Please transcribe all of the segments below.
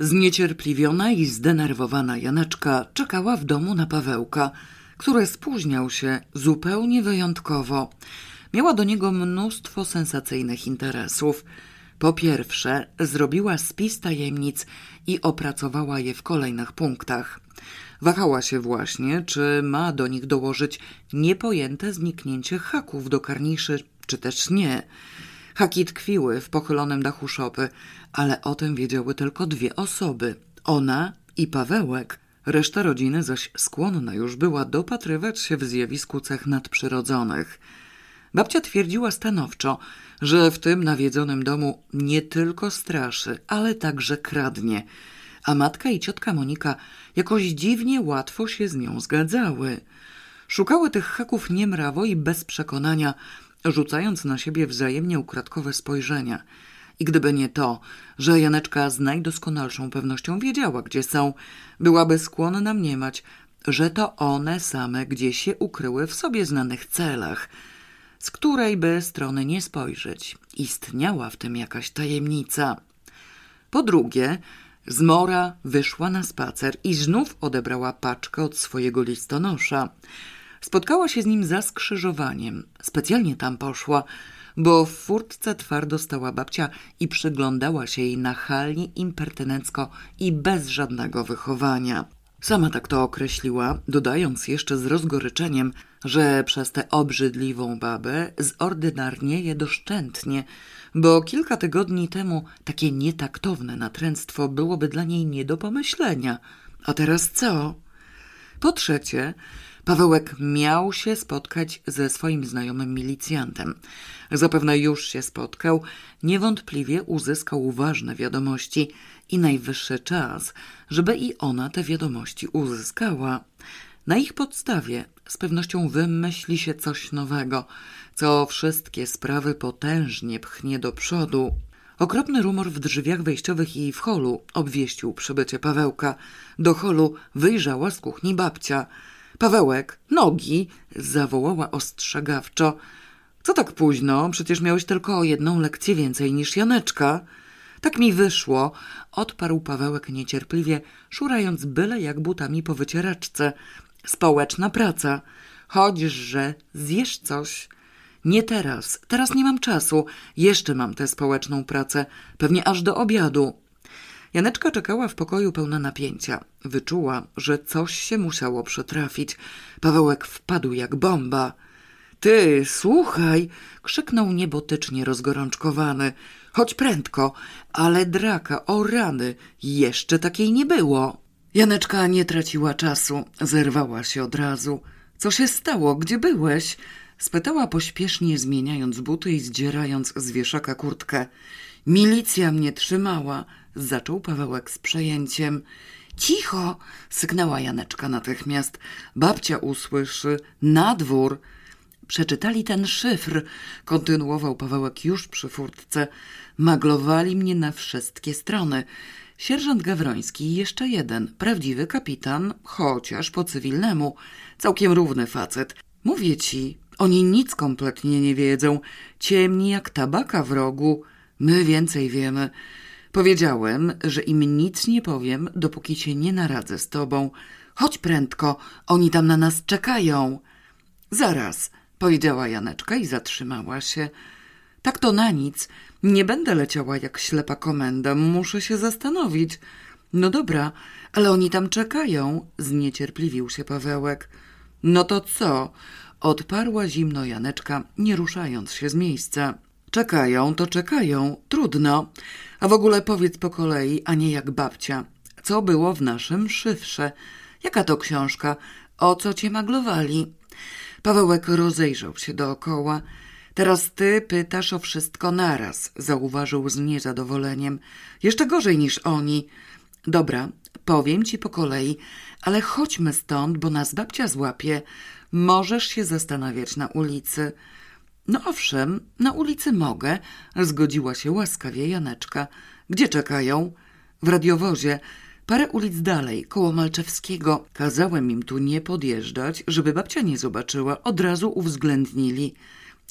Zniecierpliwiona i zdenerwowana Janeczka czekała w domu na Pawełka, który spóźniał się zupełnie wyjątkowo. Miała do niego mnóstwo sensacyjnych interesów. Po pierwsze, zrobiła spis tajemnic i opracowała je w kolejnych punktach. Wahała się właśnie, czy ma do nich dołożyć niepojęte zniknięcie haków do karniszy, czy też nie. Haki tkwiły w pochylonym dachu szopy, ale o tym wiedziały tylko dwie osoby. Ona i Pawełek. Reszta rodziny zaś skłonna już była dopatrywać się w zjawisku cech nadprzyrodzonych. Babcia twierdziła stanowczo, że w tym nawiedzonym domu nie tylko straszy, ale także kradnie, a matka i ciotka Monika jakoś dziwnie łatwo się z nią zgadzały. Szukały tych haków niemrawo i bez przekonania, rzucając na siebie wzajemnie ukradkowe spojrzenia. I gdyby nie to, że Janeczka z najdoskonalszą pewnością wiedziała, gdzie są, byłaby skłonna mniemać, że to one same gdzieś się ukryły w sobie znanych celach, z której by strony nie spojrzeć. Istniała w tym jakaś tajemnica. Po drugie, Zmora wyszła na spacer i znów odebrała paczkę od swojego listonosza. Spotkała się z nim za skrzyżowaniem. Specjalnie tam poszła, bo w furtce twardo stała babcia i przyglądała się jej nachalnie, impertynencko i bez żadnego wychowania. Sama tak to określiła, dodając jeszcze z rozgoryczeniem, że przez tę obrzydliwą babę zordynarnieje doszczętnie, bo kilka tygodni temu takie nietaktowne natręctwo byłoby dla niej nie do pomyślenia. A teraz co? Po trzecie, Pawełek miał się spotkać ze swoim znajomym milicjantem. Zapewne już się spotkał, niewątpliwie uzyskał ważne wiadomości i najwyższy czas, żeby i ona te wiadomości uzyskała. Na ich podstawie z pewnością wymyśli się coś nowego, co wszystkie sprawy potężnie pchnie do przodu. Okropny rumor w drzwiach wejściowych i w holu obwieścił przybycie Pawełka. Do holu wyjrzała z kuchni babcia – Pawełek, nogi! zawołała ostrzegawczo. Co tak późno? Przecież miałeś tylko o jedną lekcję więcej niż Janeczka. Tak mi wyszło, odparł Pawełek niecierpliwie, szurając byle jak butami po wycieraczce. Społeczna praca. Chodźże, zjesz coś. Nie teraz, teraz nie mam czasu. Jeszcze mam tę społeczną pracę, pewnie aż do obiadu. Janeczka czekała w pokoju pełna napięcia. Wyczuła, że coś się musiało przetrafić. Pawełek wpadł jak bomba. Ty, słuchaj! krzyknął niebotycznie rozgorączkowany. Chodź prędko, ale draka, o rany, jeszcze takiej nie było. Janeczka nie traciła czasu, zerwała się od razu. Co się stało? Gdzie byłeś? spytała pośpiesznie, zmieniając buty i zdzierając z wieszaka kurtkę. Milicja mnie trzymała, zaczął Pawełek z przejęciem. Cicho! sygnęła Janeczka natychmiast. Babcia usłyszy. Na dwór! Przeczytali ten szyfr, kontynuował Pawełek już przy furtce. Maglowali mnie na wszystkie strony. Sierżant Gawroński i jeszcze jeden, prawdziwy kapitan, chociaż po cywilnemu. Całkiem równy facet. Mówię ci, oni nic kompletnie nie wiedzą. Ciemni jak tabaka w rogu. My więcej wiemy. Powiedziałem, że im nic nie powiem, dopóki się nie naradzę z tobą. Chodź prędko, oni tam na nas czekają. Zaraz, powiedziała Janeczka i zatrzymała się. Tak to na nic. Nie będę leciała jak ślepa komenda. Muszę się zastanowić. No dobra, ale oni tam czekają, zniecierpliwił się Pawełek. No to co? Odparła zimno Janeczka, nie ruszając się z miejsca. Czekają, to czekają, trudno. A w ogóle powiedz po kolei, a nie jak babcia. Co było w naszym szyfrze? Jaka to książka? O co cię maglowali? Pawełek rozejrzał się dookoła. Teraz ty pytasz o wszystko naraz, zauważył z niezadowoleniem. Jeszcze gorzej niż oni. Dobra, powiem ci po kolei, ale chodźmy stąd, bo nas babcia złapie. Możesz się zastanawiać na ulicy. No owszem, na ulicy mogę, zgodziła się łaskawie Janeczka. Gdzie czekają? W radiowozie. Parę ulic dalej, koło Malczewskiego. Kazałem im tu nie podjeżdżać, żeby babcia nie zobaczyła. Od razu uwzględnili.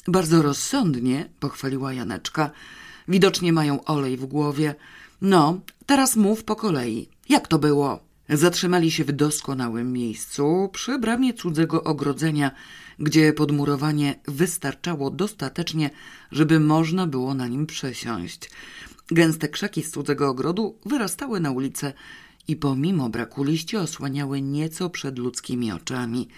Bardzo rozsądnie, pochwaliła Janeczka. Widocznie mają olej w głowie. No, teraz mów po kolei. Jak to było? Zatrzymali się w doskonałym miejscu, przy bramie cudzego ogrodzenia, gdzie podmurowanie wystarczało dostatecznie, żeby można było na nim przesiąść. Gęste krzaki z cudzego ogrodu wyrastały na ulicę i pomimo braku liści osłaniały nieco przed ludzkimi oczami.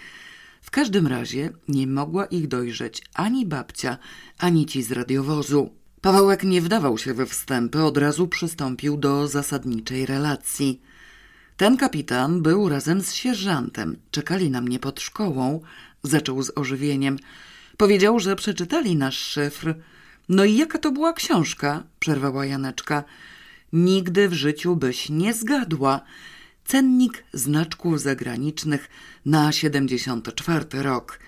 W każdym razie nie mogła ich dojrzeć ani babcia, ani ci z radiowozu. Pawełek nie wdawał się we wstępy, od razu przystąpił do zasadniczej relacji. Ten kapitan był razem z sierżantem. Czekali na mnie pod szkołą. Zaczął z ożywieniem. Powiedział, że przeczytali nasz szyfr. No i jaka to była książka? Przerwała Janeczka. Nigdy w życiu byś nie zgadła. Cennik znaczków zagranicznych na 74 rok.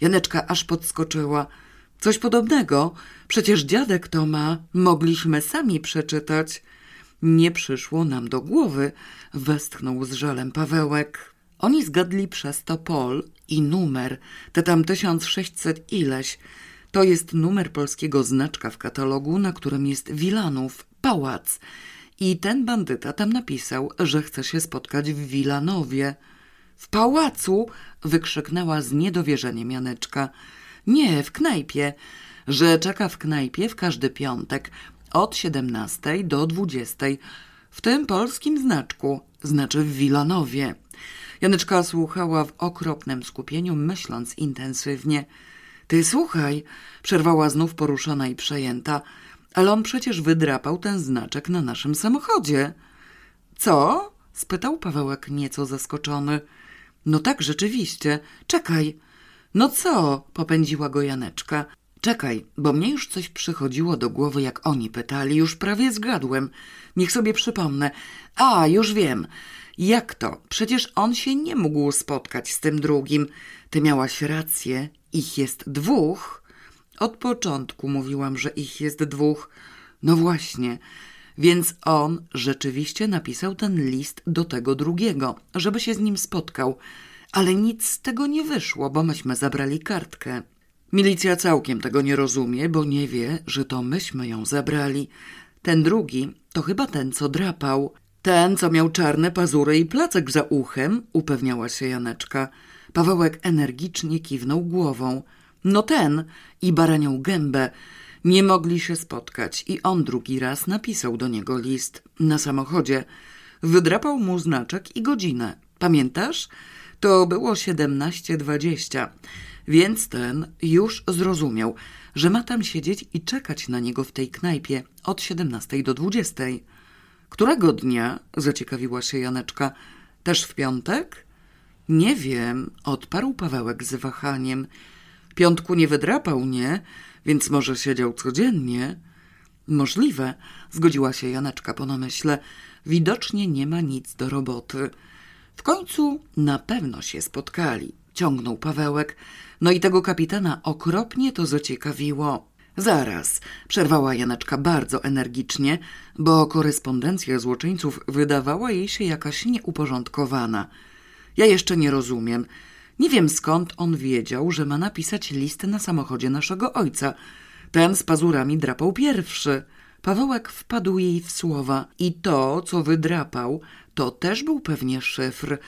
Janeczka aż podskoczyła. Coś podobnego. Przecież dziadek to ma. Mogliśmy sami przeczytać. Nie przyszło nam do głowy, westchnął z żalem Pawełek. Oni zgadli przez to pol i numer, te tam 1600 ileś. To jest numer polskiego znaczka w katalogu, na którym jest Wilanów, pałac. I ten bandyta tam napisał, że chce się spotkać w Wilanowie. W pałacu? wykrzyknęła z niedowierzeniem Janeczka. Nie, w knajpie. Że czeka w knajpie w każdy piątek od 17 do 20 w tym polskim znaczku, znaczy w Wilanowie. Janeczka słuchała w okropnym skupieniu, myśląc intensywnie. Ty słuchaj, przerwała znów poruszona i przejęta, ale on przecież wydrapał ten znaczek na naszym samochodzie. Co? spytał Pawełek nieco zaskoczony. No tak, rzeczywiście. Czekaj. No co? popędziła go Janeczka. Czekaj, bo mnie już coś przychodziło do głowy, jak oni pytali. Już prawie zgadłem. Niech sobie przypomnę. A, już wiem. Jak to? Przecież on się nie mógł spotkać z tym drugim. Ty miałaś rację. Ich jest dwóch. Od początku mówiłam, że ich jest dwóch. No właśnie. Więc on rzeczywiście napisał ten list do tego drugiego, żeby się z nim spotkał. Ale nic z tego nie wyszło, bo myśmy zabrali kartkę. Milicja całkiem tego nie rozumie, bo nie wie, że to myśmy ją zabrali. Ten drugi to chyba ten, co drapał. Ten, co miał czarne pazury i placek za uchem, upewniała się Janeczka. Pawełek energicznie kiwnął głową. No ten i baranią gębę. Nie mogli się spotkać i on drugi raz napisał do niego list na samochodzie. Wydrapał mu znaczek i godzinę. Pamiętasz? To było siedemnaście dwadzieścia. Więc ten już zrozumiał, że ma tam siedzieć i czekać na niego w tej knajpie od 17 do 20. Którego dnia? zaciekawiła się Janeczka. Też w piątek? Nie wiem, odparł Pawełek z wahaniem. Piątku nie wydrapał, nie? Więc może siedział codziennie? Możliwe, zgodziła się Janeczka po namyśle. Widocznie nie ma nic do roboty. W końcu na pewno się spotkali, ciągnął Pawełek. No i tego kapitana okropnie to zaciekawiło. Zaraz, przerwała Janeczka bardzo energicznie, bo korespondencja złoczyńców wydawała jej się jakaś nieuporządkowana. Ja jeszcze nie rozumiem. Nie wiem skąd on wiedział, że ma napisać list na samochodzie naszego ojca. Ten z pazurami drapał pierwszy. Pawełek wpadł jej w słowa i to, co wydrapał, to też był pewnie szyfr.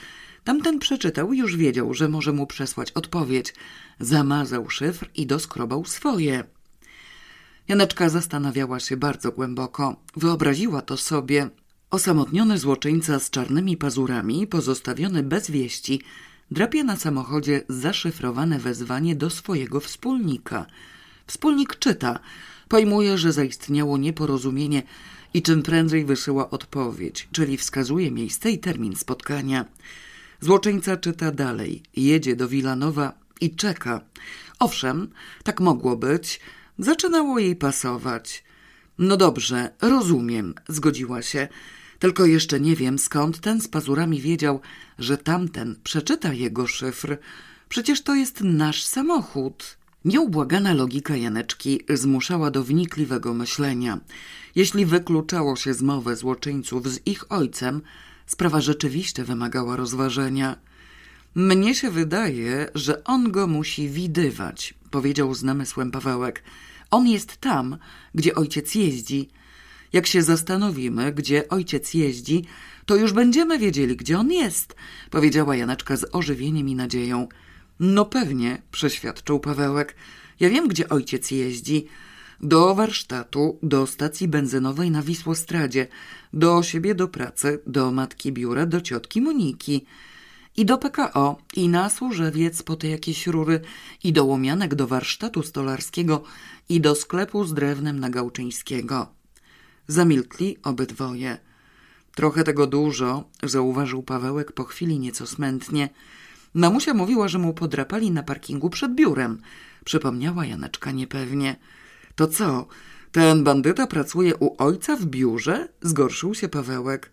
Tamten przeczytał i już wiedział, że może mu przesłać odpowiedź. Zamazał szyfr i doskrobał swoje. Janeczka zastanawiała się bardzo głęboko. Wyobraziła to sobie. Osamotniony złoczyńca z czarnymi pazurami, pozostawiony bez wieści, drapie na samochodzie zaszyfrowane wezwanie do swojego wspólnika. Wspólnik czyta, pojmuje, że zaistniało nieporozumienie i czym prędzej wysyła odpowiedź, czyli wskazuje miejsce i termin spotkania. Złoczyńca czyta dalej, jedzie do Wilanowa i czeka. Owszem, tak mogło być. Zaczynało jej pasować. No dobrze, rozumiem, zgodziła się. Tylko jeszcze nie wiem, skąd ten z pazurami wiedział, że tamten przeczyta jego szyfr. Przecież to jest nasz samochód. Nieubłagana logika Janeczki zmuszała do wnikliwego myślenia. Jeśli wykluczało się zmowę złoczyńców z ich ojcem, Sprawa rzeczywiście wymagała rozważenia. Mnie się wydaje, że on go musi widywać, powiedział z namysłem Pawełek. On jest tam, gdzie ojciec jeździ. Jak się zastanowimy, gdzie ojciec jeździ, to już będziemy wiedzieli, gdzie on jest, powiedziała Janeczka z ożywieniem i nadzieją. No pewnie, przeświadczył Pawełek. Ja wiem, gdzie ojciec jeździ. Do warsztatu, do stacji benzynowej na Wisłostradzie, do siebie do pracy, do matki biura, do ciotki Moniki. I do PKO, i na Służewiec po te jakieś rury, i do Łomianek, do warsztatu stolarskiego, i do sklepu z drewnem na Gałczyńskiego. Zamilkli obydwoje. Trochę tego dużo, zauważył Pawełek po chwili nieco smętnie. Mamusia mówiła, że mu podrapali na parkingu przed biurem. Przypomniała Janeczka niepewnie. To co, ten bandyta pracuje u ojca w biurze? Zgorszył się Pawełek.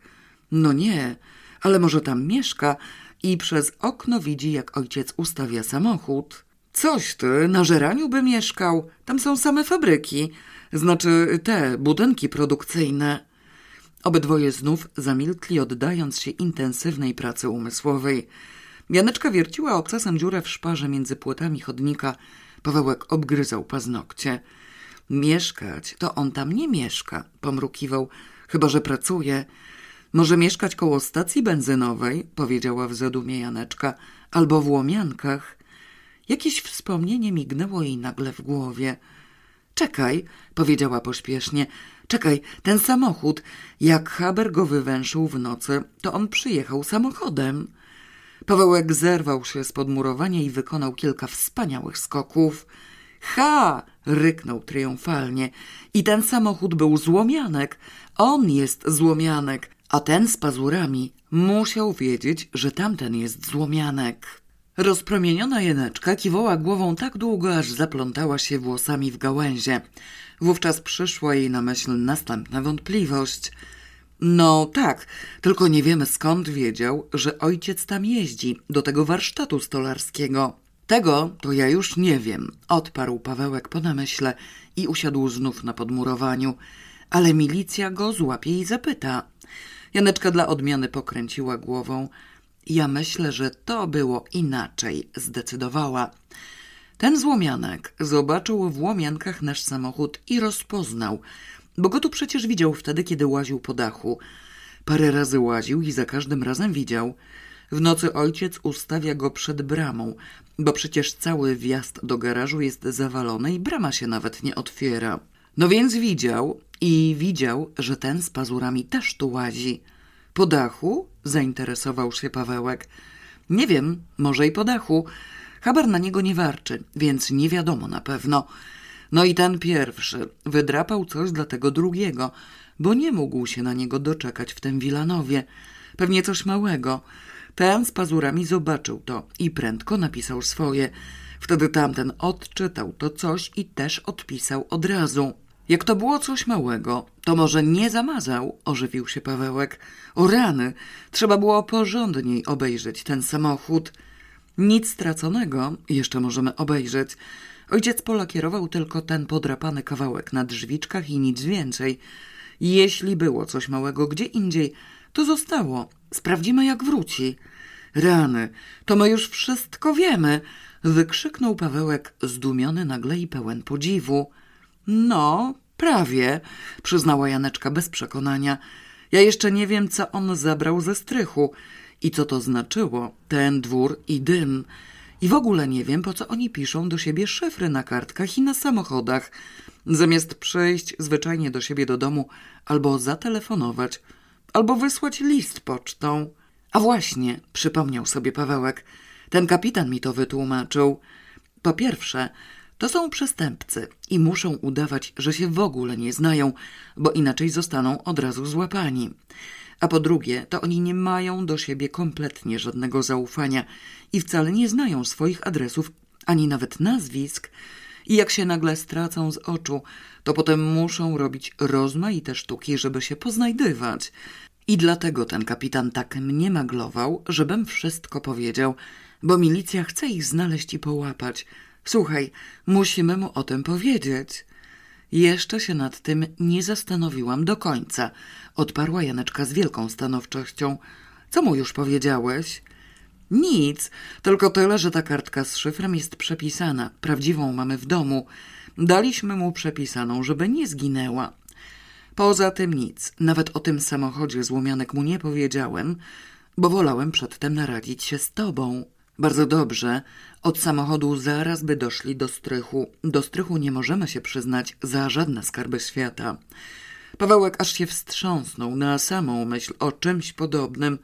No nie, ale może tam mieszka i przez okno widzi, jak ojciec ustawia samochód. Coś ty, na żeraniu by mieszkał. Tam są same fabryki. Znaczy te budynki produkcyjne. Obydwoje znów zamilkli, oddając się intensywnej pracy umysłowej. Janeczka wierciła obcasem dziurę w szparze między płotami chodnika. Pawełek obgryzał paznokcie. Mieszkać to on tam nie mieszka, pomrukiwał, chyba że pracuje. Może mieszkać koło stacji benzynowej, powiedziała w zadumie Janeczka, albo w Łomiankach. Jakieś wspomnienie mignęło jej nagle w głowie. Czekaj, powiedziała pośpiesznie. Czekaj, ten samochód. Jak Haber go wywęszył w nocy, to on przyjechał samochodem. Pawełek zerwał się z podmurowania i wykonał kilka wspaniałych skoków. Ha! Ryknął triumfalnie. I ten samochód był złomianek. On jest złomianek, a ten z pazurami musiał wiedzieć, że tamten jest złomianek. Rozpromieniona jeneczka kiwała głową tak długo, aż zaplątała się włosami w gałęzie. Wówczas przyszła jej na myśl następna wątpliwość. No tak, tylko nie wiemy skąd wiedział, że ojciec tam jeździ, do tego warsztatu stolarskiego. Tego to ja już nie wiem, odparł Pawełek po namyśle i usiadł znów na podmurowaniu. Ale milicja go złapie i zapyta. Janeczka dla odmiany pokręciła głową. Ja myślę, że to było inaczej, zdecydowała. Ten złomianek zobaczył w łomiankach nasz samochód i rozpoznał, bo go tu przecież widział wtedy, kiedy łaził po dachu. Parę razy łaził i za każdym razem widział. W nocy ojciec ustawia go przed bramą, bo przecież cały wjazd do garażu jest zawalony i brama się nawet nie otwiera. No więc widział i widział, że ten z pazurami też tu łazi. Po dachu? zainteresował się Pawełek. Nie wiem, może i po dachu. Habar na niego nie warczy, więc nie wiadomo na pewno. No i ten pierwszy wydrapał coś dla tego drugiego, bo nie mógł się na niego doczekać w tym Wilanowie. Pewnie coś małego. Ten z pazurami zobaczył to i prędko napisał swoje. Wtedy tamten odczytał to coś i też odpisał od razu. Jak to było coś małego, to może nie zamazał, ożywił się Pawełek. O rany, trzeba było porządniej obejrzeć ten samochód. Nic straconego, jeszcze możemy obejrzeć. Ojciec polakierował tylko ten podrapany kawałek na drzwiczkach i nic więcej. Jeśli było coś małego gdzie indziej, to zostało. Sprawdzimy, jak wróci. Rany, to my już wszystko wiemy, wykrzyknął Pawełek zdumiony nagle i pełen podziwu. No, prawie, przyznała Janeczka bez przekonania. Ja jeszcze nie wiem, co on zabrał ze strychu i co to znaczyło, ten dwór i dym. I w ogóle nie wiem, po co oni piszą do siebie szyfry na kartkach i na samochodach, zamiast przyjść zwyczajnie do siebie do domu albo zatelefonować, albo wysłać list pocztą. A właśnie, przypomniał sobie Pawełek, ten kapitan mi to wytłumaczył. Po pierwsze, to są przestępcy i muszą udawać, że się w ogóle nie znają, bo inaczej zostaną od razu złapani. A po drugie, to oni nie mają do siebie kompletnie żadnego zaufania i wcale nie znają swoich adresów ani nawet nazwisk. I jak się nagle stracą z oczu, to potem muszą robić rozmaite sztuki, żeby się poznajdywać. I dlatego ten kapitan tak mnie maglował, żebym wszystko powiedział, bo milicja chce ich znaleźć i połapać. Słuchaj, musimy mu o tym powiedzieć. Jeszcze się nad tym nie zastanowiłam do końca, odparła Janeczka z wielką stanowczością. Co mu już powiedziałeś? Nic, tylko tyle, że ta kartka z szyfrem jest przepisana. Prawdziwą mamy w domu. Daliśmy mu przepisaną, żeby nie zginęła. Poza tym nic, nawet o tym samochodzie złomianek mu nie powiedziałem, bo wolałem przedtem naradzić się z tobą. Bardzo dobrze. Od samochodu zaraz by doszli do strychu. Do strychu nie możemy się przyznać za żadne skarby świata. Pawełek aż się wstrząsnął na samą myśl o czymś podobnym.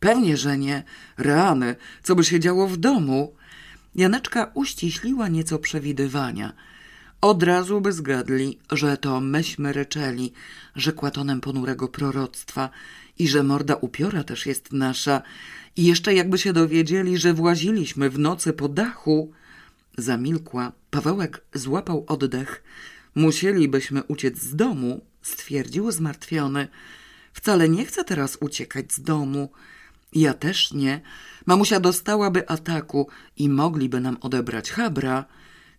Pewnie, że nie. Rany, co by się działo w domu? Janeczka uściśliła nieco przewidywania. Od razu by zgadli, że to myśmy ryczeli, rzekła tonem ponurego proroctwa i że morda upiora też jest nasza. I jeszcze jakby się dowiedzieli, że właziliśmy w nocy po dachu. Zamilkła. Pawełek złapał oddech. Musielibyśmy uciec z domu, stwierdził zmartwiony. Wcale nie chcę teraz uciekać z domu. Ja też nie. Mamusia dostałaby ataku i mogliby nam odebrać habra.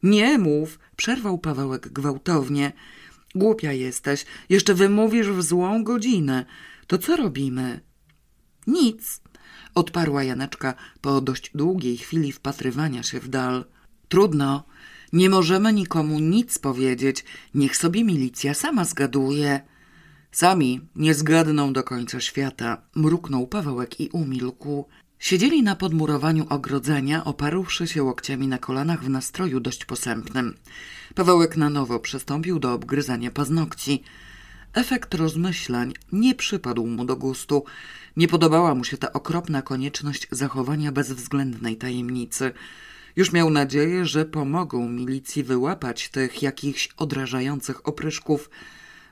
Nie mów, przerwał Pawełek gwałtownie. Głupia jesteś, jeszcze wymówisz w złą godzinę. To co robimy? Nic, odparła Janeczka po dość długiej chwili wpatrywania się w dal. Trudno, nie możemy nikomu nic powiedzieć. Niech sobie milicja sama zgaduje. Sami nie zgadną do końca świata, mruknął Pawełek i umilkł. Siedzieli na podmurowaniu ogrodzenia, oparłszy się łokciami na kolanach w nastroju dość posępnym. Pawełek na nowo przystąpił do obgryzania paznokci. Efekt rozmyślań nie przypadł mu do gustu. Nie podobała mu się ta okropna konieczność zachowania bezwzględnej tajemnicy. Już miał nadzieję, że pomogą milicji wyłapać tych jakichś odrażających opryszków,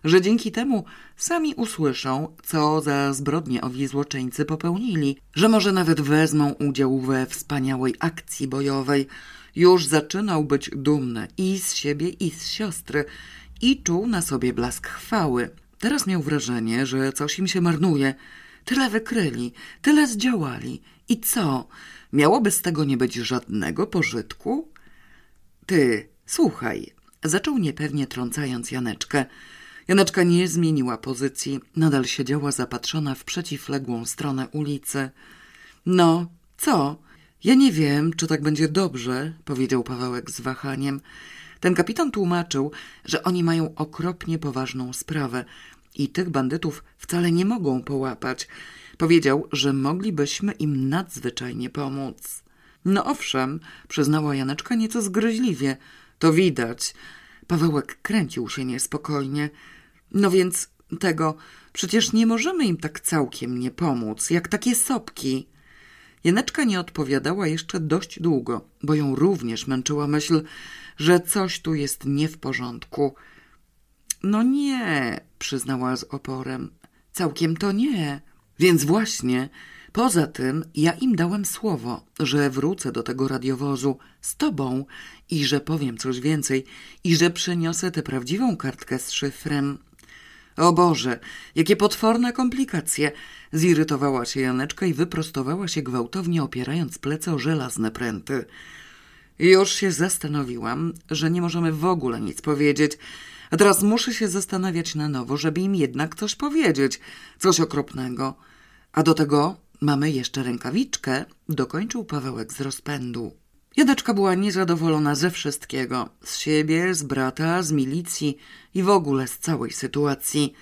że dzięki temu sami usłyszą, co za zbrodnie owi złoczyńcy popełnili, że może nawet wezmą udział we wspaniałej akcji bojowej. Już zaczynał być dumny i z siebie, i z siostry i czuł na sobie blask chwały. Teraz miał wrażenie, że coś im się marnuje. Tyle wykryli, tyle zdziałali. I co? Miałoby z tego nie być żadnego pożytku? Ty, słuchaj, zaczął niepewnie trącając Janeczkę. Janeczka nie zmieniła pozycji, nadal siedziała zapatrzona w przeciwległą stronę ulicy. No, co? Ja nie wiem, czy tak będzie dobrze, powiedział Pawełek z wahaniem. Ten kapitan tłumaczył, że oni mają okropnie poważną sprawę i tych bandytów wcale nie mogą połapać. Powiedział, że moglibyśmy im nadzwyczajnie pomóc. No owszem, przyznała Janeczka nieco zgryźliwie. To widać. Pawełek kręcił się niespokojnie. No więc tego, przecież nie możemy im tak całkiem nie pomóc, jak takie sopki. Janeczka nie odpowiadała jeszcze dość długo, bo ją również męczyła myśl, że coś tu jest nie w porządku. No nie, przyznała z oporem. Całkiem to nie. Więc właśnie, poza tym ja im dałem słowo, że wrócę do tego radiowozu z tobą i że powiem coś więcej i że przyniosę tę prawdziwą kartkę z szyfrem. O Boże, jakie potworne komplikacje! Zirytowała się Janeczka i wyprostowała się gwałtownie, opierając plecy o żelazne pręty. Już się zastanowiłam, że nie możemy w ogóle nic powiedzieć, a teraz muszę się zastanawiać na nowo, żeby im jednak coś powiedzieć, coś okropnego. A do tego mamy jeszcze rękawiczkę, dokończył Pawełek z rozpędu. Jadeczka była niezadowolona ze wszystkiego. Z siebie, z brata, z milicji i w ogóle z całej sytuacji.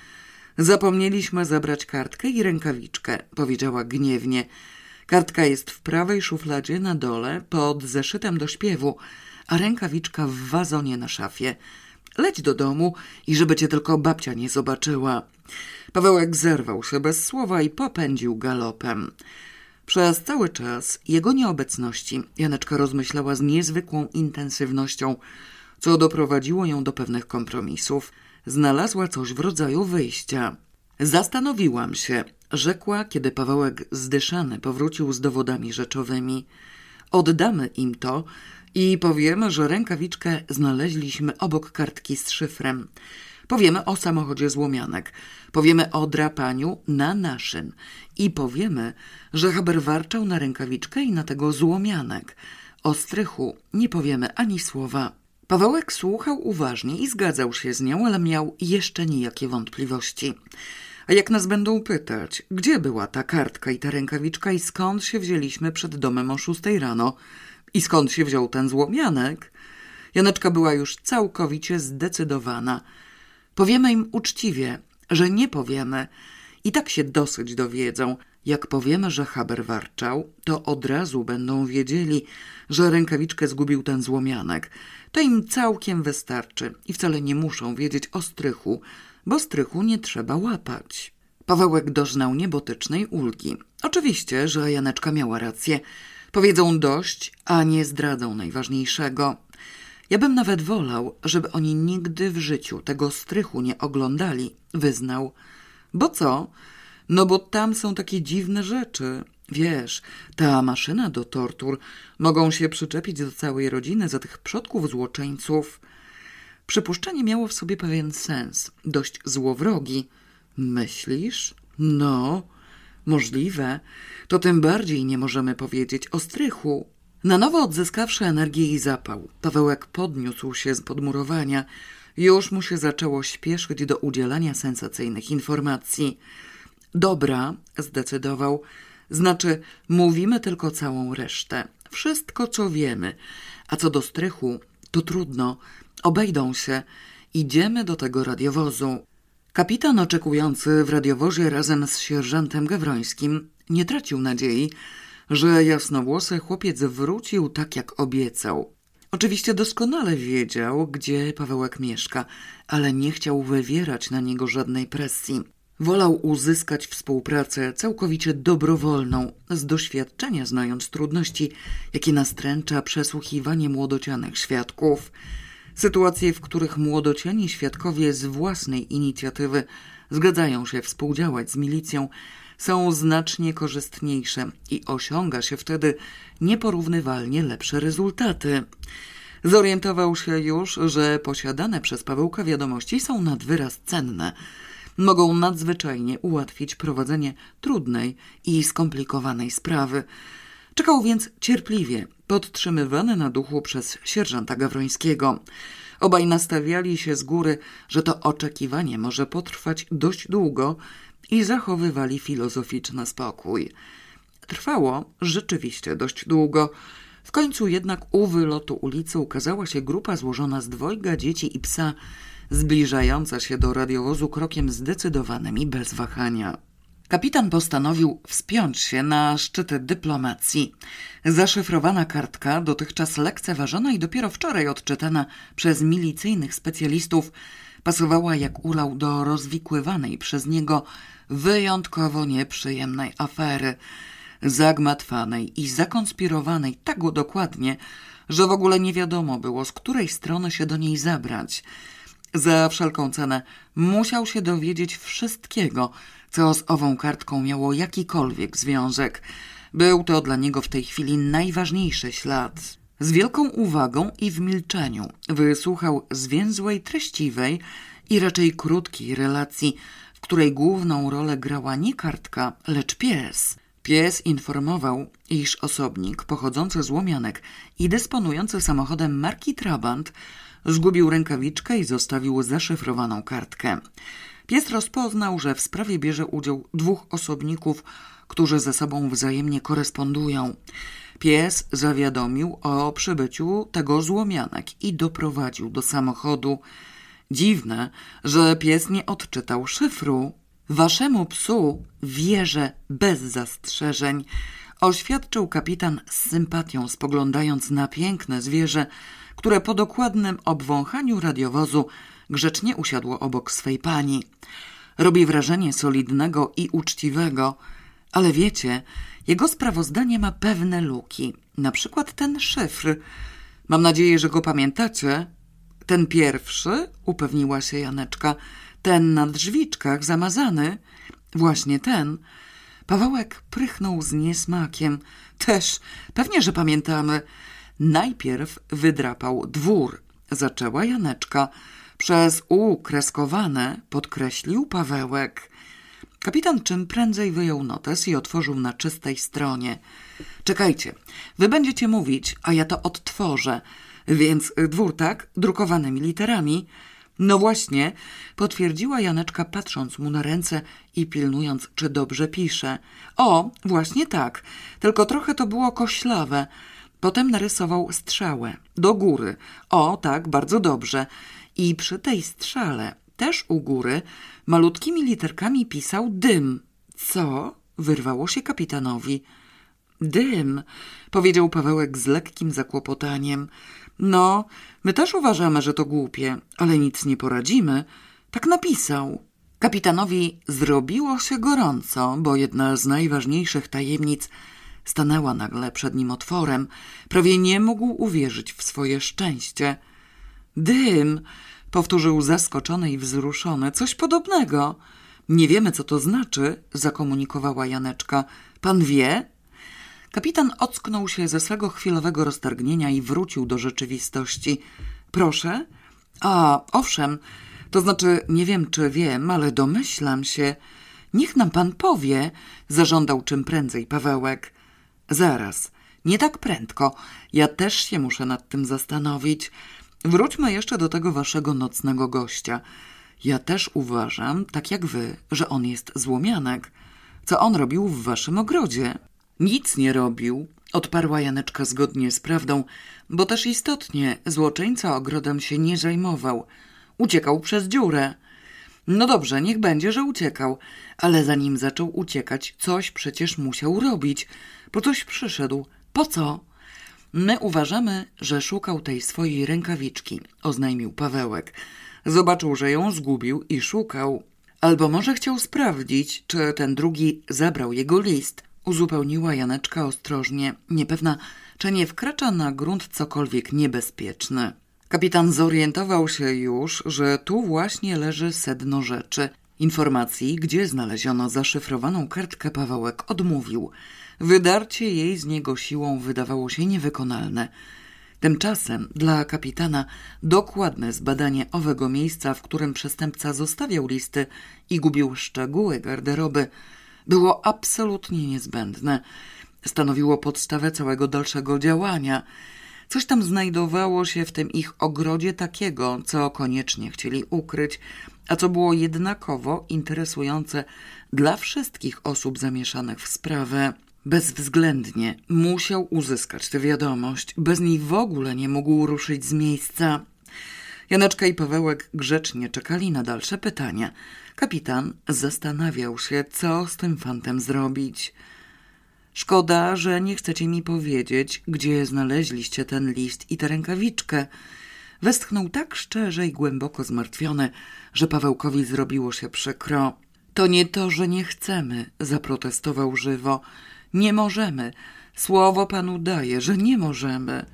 Zapomnieliśmy zabrać kartkę i rękawiczkę, powiedziała gniewnie. Kartka jest w prawej szufladzie na dole, pod zeszytem do śpiewu, a rękawiczka w wazonie na szafie. Leć do domu i żeby cię tylko babcia nie zobaczyła. Pawełek zerwał się bez słowa i popędził galopem. Przez cały czas jego nieobecności Janeczka rozmyślała z niezwykłą intensywnością, co doprowadziło ją do pewnych kompromisów. Znalazła coś w rodzaju wyjścia. Zastanowiłam się, rzekła, kiedy Pawełek zdyszany powrócił z dowodami rzeczowymi. Oddamy im to i powiemy, że rękawiczkę znaleźliśmy obok kartki z szyfrem. Powiemy o samochodzie złomianek. Powiemy o drapaniu na naszym. I powiemy, że Haber warczał na rękawiczkę i na tego złomianek. O strychu nie powiemy ani słowa. Pawełek słuchał uważnie i zgadzał się z nią, ale miał jeszcze nijakie wątpliwości. A jak nas będą pytać, gdzie była ta kartka i ta rękawiczka i skąd się wzięliśmy przed domem o szóstej rano i skąd się wziął ten złomianek, Janeczka była już całkowicie zdecydowana. Powiemy im uczciwie, że nie powiemy. I tak się dosyć dowiedzą. Jak powiemy, że Haber warczał, to od razu będą wiedzieli, że rękawiczkę zgubił ten złomianek. To im całkiem wystarczy i wcale nie muszą wiedzieć o strychu, bo strychu nie trzeba łapać. Pawełek doznał niebotycznej ulgi. Oczywiście, że Janeczka miała rację. Powiedzą dość, a nie zdradzą najważniejszego. Ja bym nawet wolał, żeby oni nigdy w życiu tego strychu nie oglądali, wyznał. Bo co? No bo tam są takie dziwne rzeczy. Wiesz, ta maszyna do tortur mogą się przyczepić do całej rodziny za tych przodków złoczyńców. Przypuszczenie miało w sobie pewien sens, dość złowrogi. Myślisz? No, możliwe. To tym bardziej nie możemy powiedzieć o strychu. Na nowo odzyskawszy energię i zapał, Pawełek podniósł się z podmurowania. Już mu się zaczęło śpieszyć do udzielania sensacyjnych informacji. Dobra, zdecydował. Znaczy, mówimy tylko całą resztę. Wszystko, co wiemy. A co do strychu, to trudno. Obejdą się. Idziemy do tego radiowozu. Kapitan oczekujący w radiowozie razem z sierżantem Gawrońskim nie tracił nadziei, że jasnowłosy chłopiec wrócił tak, jak obiecał. Oczywiście doskonale wiedział, gdzie Pawełek mieszka, ale nie chciał wywierać na niego żadnej presji. Wolał uzyskać współpracę całkowicie dobrowolną, z doświadczenia znając trudności, jakie nastręcza przesłuchiwanie młodocianych świadków. Sytuacje, w których młodociani świadkowie z własnej inicjatywy zgadzają się współdziałać z milicją, są znacznie korzystniejsze i osiąga się wtedy nieporównywalnie lepsze rezultaty. Zorientował się już, że posiadane przez Pawełka wiadomości są nad wyraz cenne. Mogą nadzwyczajnie ułatwić prowadzenie trudnej i skomplikowanej sprawy. Czekał więc cierpliwie, podtrzymywany na duchu przez sierżanta Gawrońskiego. Obaj nastawiali się z góry, że to oczekiwanie może potrwać dość długo i zachowywali filozoficzny spokój. Trwało rzeczywiście dość długo. W końcu jednak u wylotu ulicy ukazała się grupa złożona z dwojga dzieci i psa, zbliżająca się do radiowozu krokiem zdecydowanym i bez wahania. Kapitan postanowił wspiąć się na szczyty dyplomacji. Zaszyfrowana kartka, dotychczas lekceważona i dopiero wczoraj odczytana przez milicyjnych specjalistów, pasowała jak ulał do rozwikływanej przez niego wyjątkowo nieprzyjemnej afery, zagmatwanej i zakonspirowanej tak dokładnie, że w ogóle nie wiadomo było, z której strony się do niej zabrać. Za wszelką cenę musiał się dowiedzieć wszystkiego, co z ową kartką miało jakikolwiek związek. Był to dla niego w tej chwili najważniejszy ślad. Z wielką uwagą i w milczeniu wysłuchał zwięzłej, treściwej i raczej krótkiej relacji, w której główną rolę grała nie kartka, lecz pies. Pies informował, iż osobnik pochodzący z Łomianek i dysponujący samochodem marki Trabant zgubił rękawiczkę i zostawił zaszyfrowaną kartkę. Pies rozpoznał, że w sprawie bierze udział dwóch osobników, którzy ze sobą wzajemnie korespondują. Pies zawiadomił o przybyciu tego złomianek i doprowadził do samochodu. Dziwne, że pies nie odczytał szyfru. Waszemu psu wierzę bez zastrzeżeń, oświadczył kapitan z sympatią, spoglądając na piękne zwierzę, które po dokładnym obwąchaniu radiowozu grzecznie usiadło obok swej pani. Robi wrażenie solidnego i uczciwego, ale wiecie, jego sprawozdanie ma pewne luki. Na przykład ten szyfr. Mam nadzieję, że go pamiętacie. Ten pierwszy, upewniła się Janeczka, ten na drzwiczkach zamazany. Właśnie ten. Pawełek prychnął z niesmakiem. Też, pewnie, że pamiętamy. Najpierw wydrapał dwór, zaczęła Janeczka. Przez U kreskowane podkreślił Pawełek. Kapitan czym prędzej wyjął notes i otworzył na czystej stronie. Czekajcie, wy będziecie mówić, a ja to odtworzę. Więc dwór tak, drukowanymi literami. No właśnie, potwierdziła Janeczka, patrząc mu na ręce i pilnując, czy dobrze pisze. O, właśnie tak, tylko trochę to było koślawe. Potem narysował strzałę do góry. O, tak, bardzo dobrze. I przy tej strzale, też u góry, malutkimi literkami pisał dym. Co? Wyrwało się kapitanowi. Dym, powiedział Pawełek z lekkim zakłopotaniem. No, my też uważamy, że to głupie, ale nic nie poradzimy. Tak napisał. Kapitanowi zrobiło się gorąco, bo jedna z najważniejszych tajemnic stanęła nagle przed nim otworem. Prawie nie mógł uwierzyć w swoje szczęście. Dym, powtórzył zaskoczony i wzruszony. Coś podobnego. Nie wiemy, co to znaczy, zakomunikowała Janeczka. Pan wie? Kapitan ocknął się ze swego chwilowego roztargnienia i wrócił do rzeczywistości. Proszę? A, owszem, to znaczy nie wiem, czy wiem, ale domyślam się. Niech nam pan powie, zażądał czym prędzej Pawełek. Zaraz, nie tak prędko. Ja też się muszę nad tym zastanowić. Wróćmy jeszcze do tego waszego nocnego gościa. Ja też uważam, tak jak wy, że on jest złomianek. Co on robił w waszym ogrodzie? Nic nie robił, odparła Janeczka zgodnie z prawdą, bo też istotnie złoczyńca ogrodem się nie zajmował. Uciekał przez dziurę. No dobrze, niech będzie, że uciekał, ale zanim zaczął uciekać, coś przecież musiał robić. Po coś przyszedł. Po co? My uważamy, że szukał tej swojej rękawiczki, oznajmił Pawełek. Zobaczył, że ją zgubił i szukał. Albo może chciał sprawdzić, czy ten drugi zabrał jego list. Uzupełniła Janeczka ostrożnie, niepewna, czy nie wkracza na grunt cokolwiek niebezpieczny. Kapitan zorientował się już, że tu właśnie leży sedno rzeczy. Informacji, gdzie znaleziono zaszyfrowaną kartkę Pawełek, odmówił. Wydarcie jej z niego siłą wydawało się niewykonalne. Tymczasem dla kapitana dokładne zbadanie owego miejsca, w którym przestępca zostawiał listy i gubił szczegóły garderoby, było absolutnie niezbędne. Stanowiło podstawę całego dalszego działania. Coś tam znajdowało się w tym ich ogrodzie takiego, co koniecznie chcieli ukryć, a co było jednakowo interesujące dla wszystkich osób zamieszanych w sprawę. Bezwzględnie musiał uzyskać tę wiadomość. Bez niej w ogóle nie mógł ruszyć z miejsca. Janeczka i Pawełek grzecznie czekali na dalsze pytania. Kapitan zastanawiał się, co z tym fantem zrobić. Szkoda, że nie chcecie mi powiedzieć, gdzie znaleźliście ten list i tę rękawiczkę. Westchnął tak szczerze i głęboko zmartwiony, że Pawełkowi zrobiło się przykro. To nie to, że nie chcemy, zaprotestował żywo. Nie możemy. Słowo panu daję, że nie możemy.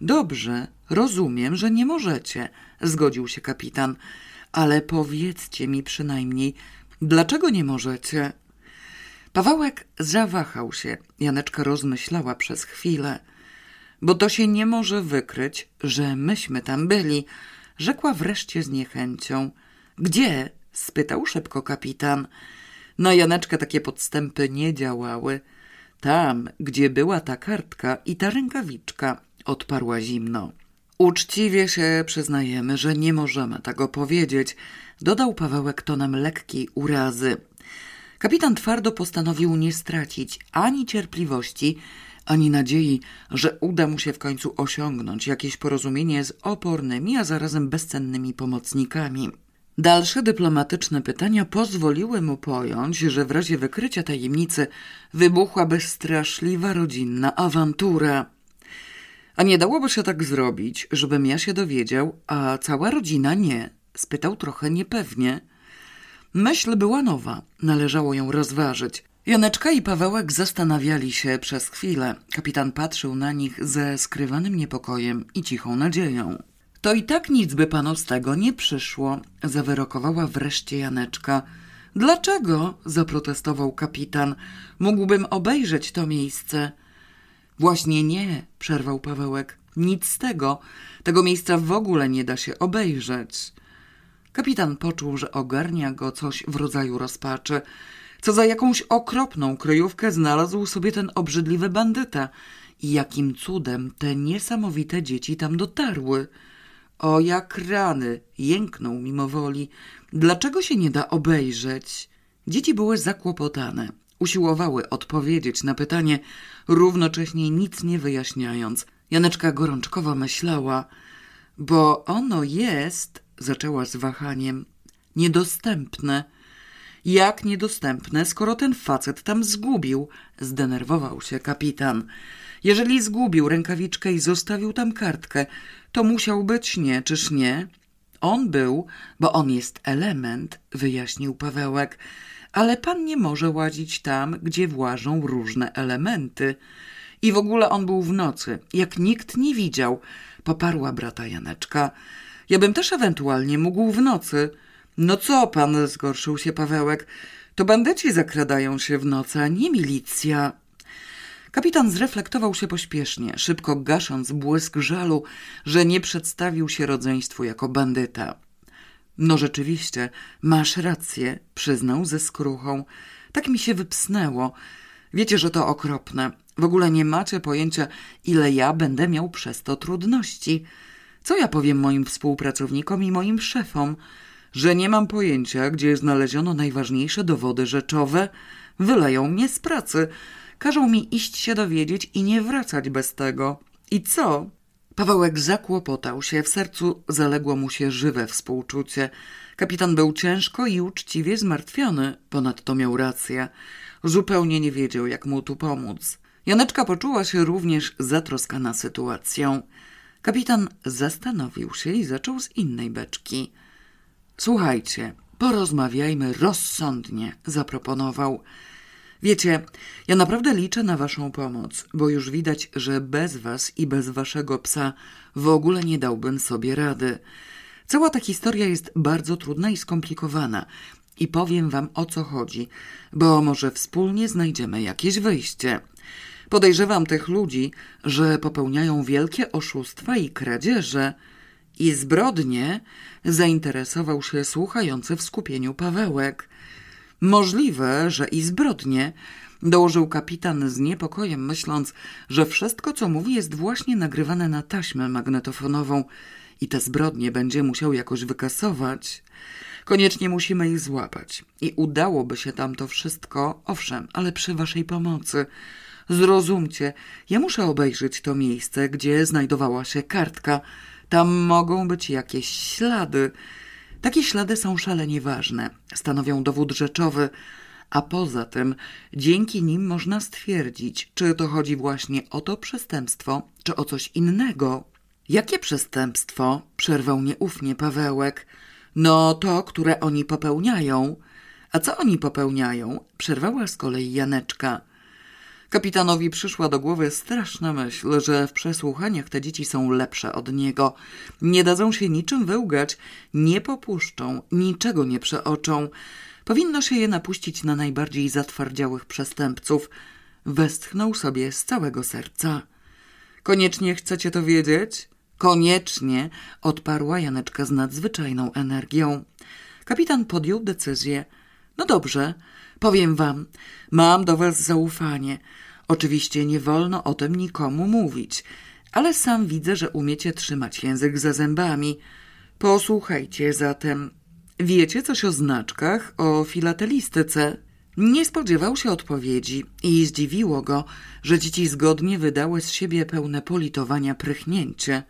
Dobrze, rozumiem, że nie możecie, zgodził się kapitan. Ale powiedzcie mi przynajmniej, dlaczego nie możecie? Pawełek zawahał się. Janeczka rozmyślała przez chwilę. Bo to się nie może wykryć, że myśmy tam byli, rzekła wreszcie z niechęcią. Gdzie? spytał szybko kapitan. Na Janeczkę takie podstępy nie działały. Tam, gdzie była ta kartka i ta rękawiczka, odparła zimno. Uczciwie się przyznajemy, że nie możemy tego powiedzieć, dodał Pawełek tonem lekkiej urazy. Kapitan twardo postanowił nie stracić ani cierpliwości, ani nadziei, że uda mu się w końcu osiągnąć jakieś porozumienie z opornymi, a zarazem bezcennymi pomocnikami. Dalsze dyplomatyczne pytania pozwoliły mu pojąć, że w razie wykrycia tajemnicy wybuchłaby straszliwa rodzinna awantura. A nie dałoby się tak zrobić, żebym ja się dowiedział, a cała rodzina nie? spytał trochę niepewnie. Myśl była nowa, należało ją rozważyć. Janeczka i Pawełek zastanawiali się przez chwilę. Kapitan patrzył na nich ze skrywanym niepokojem i cichą nadzieją. To i tak nic by panu z tego nie przyszło, zawyrokowała wreszcie Janeczka. Dlaczego? zaprotestował kapitan. Mógłbym obejrzeć to miejsce. Właśnie nie, przerwał Pawełek. Nic z tego. Tego miejsca w ogóle nie da się obejrzeć. Kapitan poczuł, że ogarnia go coś w rodzaju rozpaczy. Co za jakąś okropną kryjówkę znalazł sobie ten obrzydliwy bandyta i jakim cudem te niesamowite dzieci tam dotarły. O, jak rany! Jęknął mimowoli. Dlaczego się nie da obejrzeć? Dzieci były zakłopotane. Usiłowały odpowiedzieć na pytanie, równocześnie nic nie wyjaśniając. Janeczka gorączkowo myślała, bo ono jest, zaczęła z wahaniem, niedostępne. Jak niedostępne, skoro ten facet tam zgubił? Zdenerwował się kapitan. Jeżeli zgubił rękawiczkę i zostawił tam kartkę, to musiał być nie, czyż nie? On był, bo on jest element, wyjaśnił Pawełek, ale pan nie może łazić tam, gdzie włażą różne elementy. I w ogóle on był w nocy, jak nikt nie widział, poparła brata Janeczka. Ja bym też ewentualnie mógł w nocy. No co pan, zgorszył się Pawełek, to bandyci zakradają się w nocy, a nie milicja. Kapitan zreflektował się pośpiesznie, szybko gasząc błysk żalu, że nie przedstawił się rodzeństwu jako bandyta. No rzeczywiście, masz rację, przyznał ze skruchą. Tak mi się wypsnęło. Wiecie, że to okropne. W ogóle nie macie pojęcia, ile ja będę miał przez to trudności. Co ja powiem moim współpracownikom i moim szefom? Że nie mam pojęcia, gdzie znaleziono najważniejsze dowody rzeczowe? Wyleją mnie z pracy. Każą mi iść się dowiedzieć i nie wracać bez tego. I co? Pawełek zakłopotał się, w sercu zaległo mu się żywe współczucie. Kapitan był ciężko i uczciwie zmartwiony, ponadto miał rację. Zupełnie nie wiedział, jak mu tu pomóc. Janeczka poczuła się również zatroskana sytuacją. Kapitan zastanowił się i zaczął z innej beczki. Słuchajcie, porozmawiajmy rozsądnie, zaproponował. Wiecie, ja naprawdę liczę na waszą pomoc, bo już widać, że bez was i bez waszego psa w ogóle nie dałbym sobie rady. Cała ta historia jest bardzo trudna i skomplikowana i powiem wam o co chodzi, bo może wspólnie znajdziemy jakieś wyjście. Podejrzewam tych ludzi, że popełniają wielkie oszustwa i kradzieże i zbrodnie, zainteresował się słuchający w skupieniu Pawełek. Możliwe, że i zbrodnie, dołożył kapitan z niepokojem, myśląc, że wszystko, co mówi, jest właśnie nagrywane na taśmę magnetofonową i te zbrodnie będzie musiał jakoś wykasować. Koniecznie musimy ich złapać. I udałoby się tam to wszystko, owszem, ale przy waszej pomocy. Zrozumcie, ja muszę obejrzeć to miejsce, gdzie znajdowała się kartka. Tam mogą być jakieś ślady. Takie ślady są szalenie ważne, stanowią dowód rzeczowy, a poza tym dzięki nim można stwierdzić, czy to chodzi właśnie o to przestępstwo, czy o coś innego. Jakie przestępstwo? przerwał nieufnie Pawełek. No to, które oni popełniają. A co oni popełniają? przerwała z kolei Janeczka. Kapitanowi przyszła do głowy straszna myśl, że w przesłuchaniach te dzieci są lepsze od niego. Nie dadzą się niczym wyłgać, nie popuszczą, niczego nie przeoczą. Powinno się je napuścić na najbardziej zatwardziałych przestępców. Westchnął sobie z całego serca. Koniecznie chcecie to wiedzieć? Koniecznie, odparła Janeczka z nadzwyczajną energią. Kapitan podjął decyzję. No dobrze, powiem wam, mam do was zaufanie. Oczywiście nie wolno o tym nikomu mówić, ale sam widzę, że umiecie trzymać język za zębami. Posłuchajcie zatem. Wiecie coś o znaczkach, o filatelistyce? Nie spodziewał się odpowiedzi i zdziwiło go, że dzieci zgodnie wydały z siebie pełne politowania prychnięcie.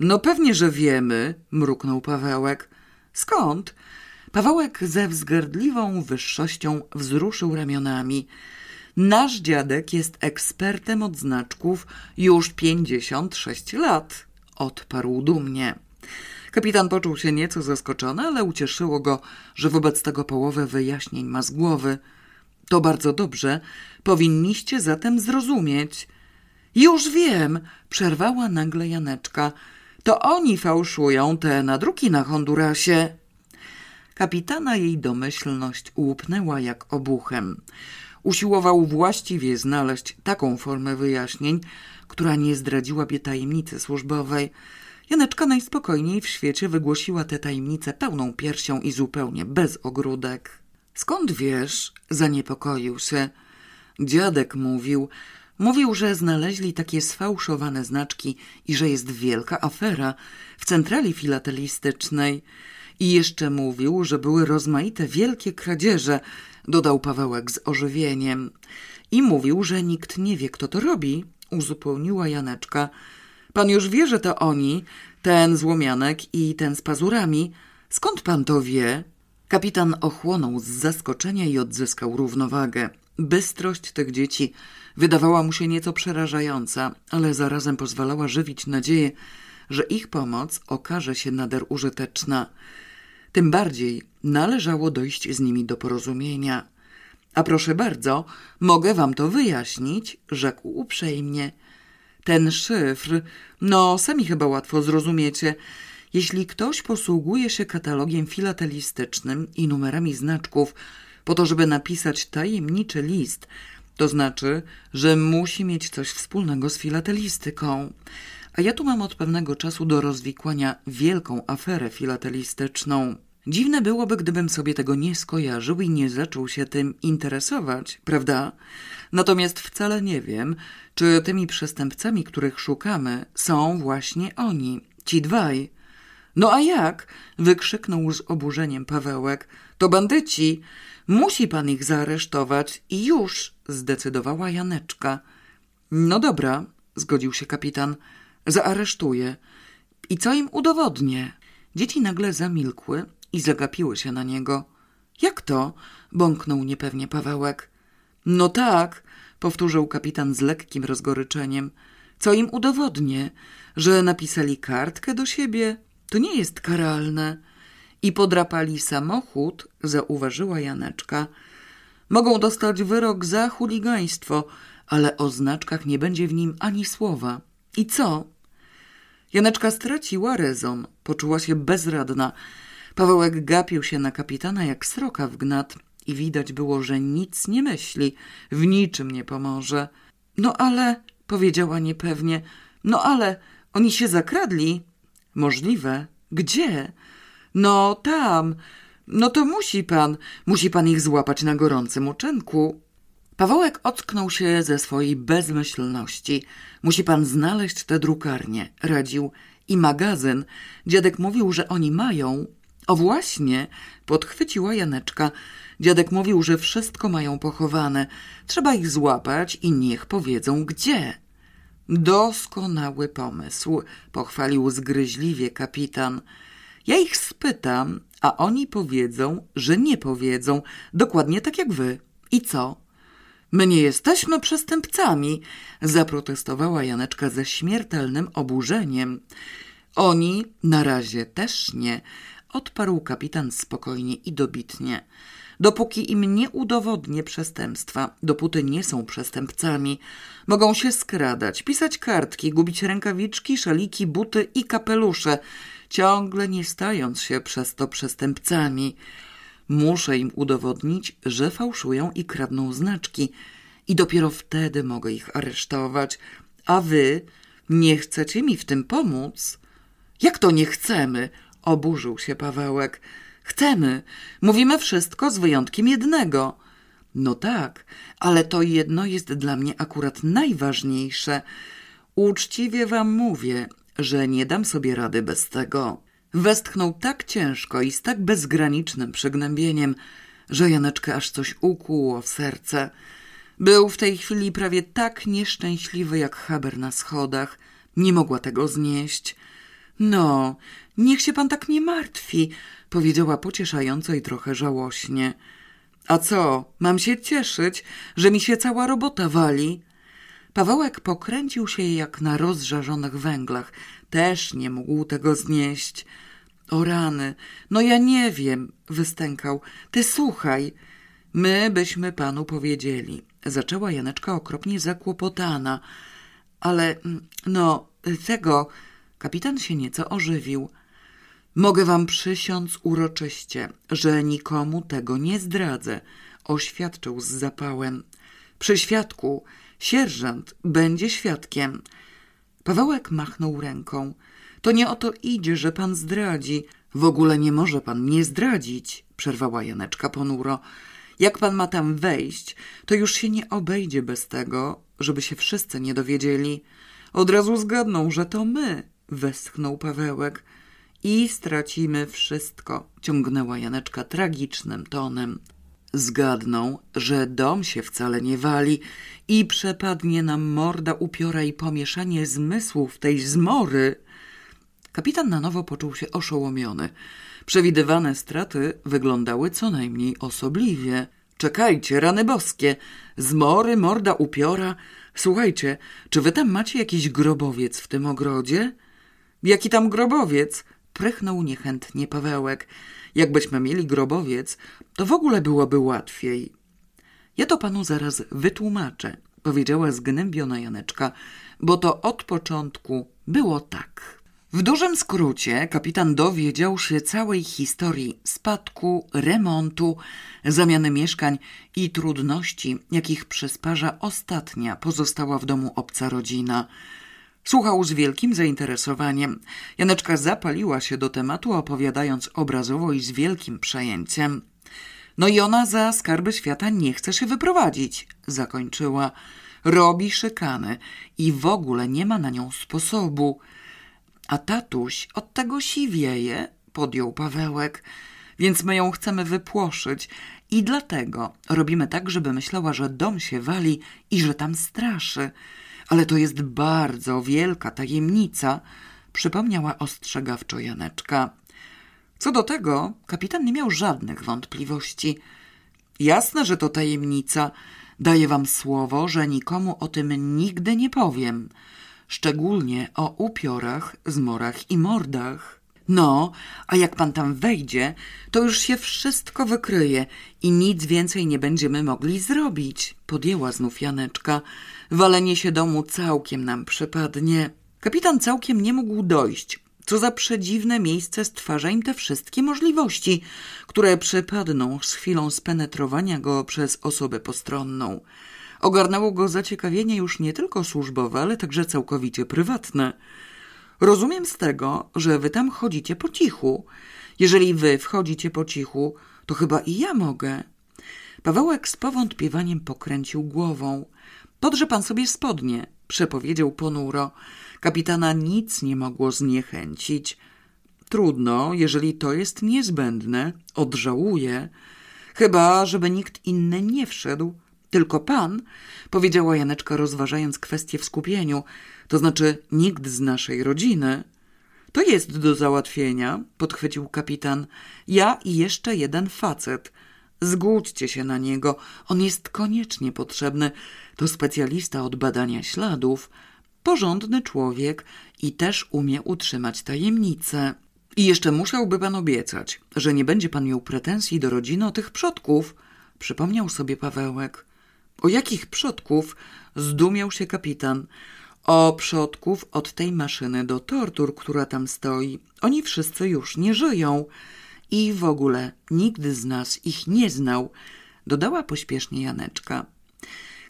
No pewnie, że wiemy, mruknął Pawełek. Skąd? Pawełek ze wzgardliwą wyższością wzruszył ramionami. Nasz dziadek jest ekspertem od znaczków już pięćdziesiąt sześć lat, odparł dumnie. Kapitan poczuł się nieco zaskoczony, ale ucieszyło go, że wobec tego połowę wyjaśnień ma z głowy. To bardzo dobrze, powinniście zatem zrozumieć. Już wiem, przerwała nagle Janeczka. To oni fałszują te nadruki na Hondurasie. Kapitana jej domyślność łupnęła jak obuchem. Usiłował właściwie znaleźć taką formę wyjaśnień, która nie zdradziłaby tajemnicy służbowej. Janeczka najspokojniej w świecie wygłosiła tę tajemnicę pełną piersią i zupełnie bez ogródek. Skąd wiesz? Zaniepokoił się. Dziadek mówił. Mówił, że znaleźli takie sfałszowane znaczki i że jest wielka afera w centrali filatelistycznej. I jeszcze mówił, że były rozmaite wielkie kradzieże, dodał Pawełek z ożywieniem. I mówił, że nikt nie wie, kto to robi, uzupełniła Janeczka. Pan już wie, że to oni, ten złomianek i ten z pazurami. Skąd pan to wie? Kapitan ochłonął z zaskoczenia i odzyskał równowagę. Bystrość tych dzieci wydawała mu się nieco przerażająca, ale zarazem pozwalała żywić nadzieję, że ich pomoc okaże się nader użyteczna. Tym bardziej należało dojść z nimi do porozumienia. A proszę bardzo, mogę wam to wyjaśnić, rzekł uprzejmie. Ten szyfr, no sami chyba łatwo zrozumiecie. Jeśli ktoś posługuje się katalogiem filatelistycznym i numerami znaczków po to, żeby napisać tajemniczy list, to znaczy, że musi mieć coś wspólnego z filatelistyką. A ja tu mam od pewnego czasu do rozwikłania wielką aferę filatelistyczną. Dziwne byłoby, gdybym sobie tego nie skojarzył i nie zaczął się tym interesować, prawda? Natomiast wcale nie wiem, czy tymi przestępcami, których szukamy, są właśnie oni, ci dwaj. No a jak? wykrzyknął z oburzeniem Pawełek. To bandyci. Musi pan ich zaaresztować i już, zdecydowała Janeczka. No dobra, zgodził się kapitan. Zaaresztuję. I co im udowodnię? Dzieci nagle zamilkły i zagapiły się na niego. Jak to? bąknął niepewnie Pawełek. No tak, powtórzył kapitan z lekkim rozgoryczeniem. Co im udowodnię? Że napisali kartkę do siebie? To nie jest karalne. I podrapali samochód, zauważyła Janeczka. Mogą dostać wyrok za chuligaństwo, ale o znaczkach nie będzie w nim ani słowa. I co? Janeczka straciła rezon, poczuła się bezradna. Pawełek gapił się na kapitana jak sroka w gnat i widać było, że nic nie myśli, w niczym nie pomoże. No ale, powiedziała niepewnie, no ale, oni się zakradli. Możliwe. Gdzie? No tam. No to musi pan, musi pan ich złapać na gorącym uczynku. Pawełek ocknął się ze swojej bezmyślności. Musi pan znaleźć tę drukarnię, radził. I magazyn. Dziadek mówił, że oni mają. O właśnie, podchwyciła Janeczka. Dziadek mówił, że wszystko mają pochowane. Trzeba ich złapać i niech powiedzą gdzie. Doskonały pomysł, pochwalił zgryźliwie kapitan. Ja ich spytam, a oni powiedzą, że nie powiedzą, dokładnie tak jak wy. I co? My nie jesteśmy przestępcami, zaprotestowała Janeczka ze śmiertelnym oburzeniem. Oni na razie też nie, odparł kapitan spokojnie i dobitnie. Dopóki im nie udowodnię przestępstwa, dopóty nie są przestępcami. Mogą się skradać, pisać kartki, gubić rękawiczki, szaliki, buty i kapelusze, ciągle nie stając się przez to przestępcami. Muszę im udowodnić, że fałszują i kradną znaczki i dopiero wtedy mogę ich aresztować. A wy nie chcecie mi w tym pomóc? Jak to nie chcemy? Oburzył się Pawełek. Chcemy. Mówimy wszystko z wyjątkiem jednego. No tak, ale to jedno jest dla mnie akurat najważniejsze. Uczciwie wam mówię, że nie dam sobie rady bez tego. Westchnął tak ciężko i z tak bezgranicznym przygnębieniem, że Janeczkę aż coś ukłuło w serce. Był w tej chwili prawie tak nieszczęśliwy jak Haber na schodach. Nie mogła tego znieść. No, niech się pan tak nie martwi, powiedziała pocieszająco i trochę żałośnie. A co, mam się cieszyć, że mi się cała robota wali? Pawełek pokręcił się jak na rozżarzonych węglach. Też nie mógł tego znieść. O rany, no ja nie wiem, wystękał. Ty słuchaj, my byśmy panu powiedzieli. Zaczęła Janeczka okropnie zakłopotana. Ale, no, tego... Kapitan się nieco ożywił. Mogę wam przysiąc uroczyście, że nikomu tego nie zdradzę, oświadczył z zapałem. Przy świadku sierżant będzie świadkiem. Pawełek machnął ręką. To nie o to idzie, że pan zdradzi. W ogóle nie może pan nie zdradzić, przerwała Janeczka ponuro. Jak pan ma tam wejść, to już się nie obejdzie bez tego, żeby się wszyscy nie dowiedzieli. Od razu zgadną, że to my, westchnął Pawełek. I stracimy wszystko, ciągnęła Janeczka tragicznym tonem. Zgadną, że dom się wcale nie wali i przepadnie nam morda upiora i pomieszanie zmysłów tej zmory. Kapitan na nowo poczuł się oszołomiony. Przewidywane straty wyglądały co najmniej osobliwie. Czekajcie, rany boskie, zmory, morda upiora. Słuchajcie, czy wy tam macie jakiś grobowiec w tym ogrodzie? Jaki tam grobowiec? Prychnął niechętnie Pawełek. Jakbyśmy mieli grobowiec, to w ogóle byłoby łatwiej. Ja to panu zaraz wytłumaczę, powiedziała zgnębiona Janeczka, bo to od początku było tak. W dużym skrócie kapitan dowiedział się całej historii spadku, remontu, zamiany mieszkań i trudności, jakich przysparza ostatnia pozostała w domu obca rodzina – Słuchał z wielkim zainteresowaniem. Janeczka zapaliła się do tematu, opowiadając obrazowo i z wielkim przejęciem. No i ona za skarby świata nie chce się wyprowadzić, zakończyła. Robi szykany i w ogóle nie ma na nią sposobu. A tatuś od tego siwieje, podjął Pawełek, więc my ją chcemy wypłoszyć i dlatego robimy tak, żeby myślała, że dom się wali i że tam straszy. Ale to jest bardzo wielka tajemnica, przypomniała ostrzegawczo Janeczka. Co do tego, kapitan nie miał żadnych wątpliwości. Jasne, że to tajemnica. Daję wam słowo, że nikomu o tym nigdy nie powiem. Szczególnie o upiorach, zmorach i mordach. No, a jak pan tam wejdzie, to już się wszystko wykryje i nic więcej nie będziemy mogli zrobić, podjęła znów Janeczka. Walenie się domu całkiem nam przypadnie. Kapitan całkiem nie mógł dojść. Co za przedziwne miejsce stwarza im te wszystkie możliwości, które przypadną z chwilą spenetrowania go przez osobę postronną. Ogarnęło go zaciekawienie już nie tylko służbowe, ale także całkowicie prywatne. Rozumiem z tego, że wy tam chodzicie po cichu. Jeżeli wy wchodzicie po cichu, to chyba i ja mogę. Pawełek z powątpiewaniem pokręcił głową. Podrze pan sobie spodnie, przepowiedział ponuro. Kapitana nic nie mogło zniechęcić. Trudno, jeżeli to jest niezbędne, odżałuję. Chyba, żeby nikt inny nie wszedł. Tylko pan, powiedziała Janeczka, rozważając kwestię w skupieniu, to znaczy nikt z naszej rodziny. To jest do załatwienia, podchwycił kapitan. Ja i jeszcze jeden facet. Zgódźcie się na niego, on jest koniecznie potrzebny. To specjalista od badania śladów, porządny człowiek i też umie utrzymać tajemnicę. I jeszcze musiałby pan obiecać, że nie będzie pan miał pretensji do rodziny o tych przodków, przypomniał sobie Pawełek. O jakich przodków? Zdumiał się kapitan. O przodków od tej maszyny do tortur, która tam stoi. Oni wszyscy już nie żyją. I w ogóle nigdy z nas ich nie znał, dodała pośpiesznie Janeczka.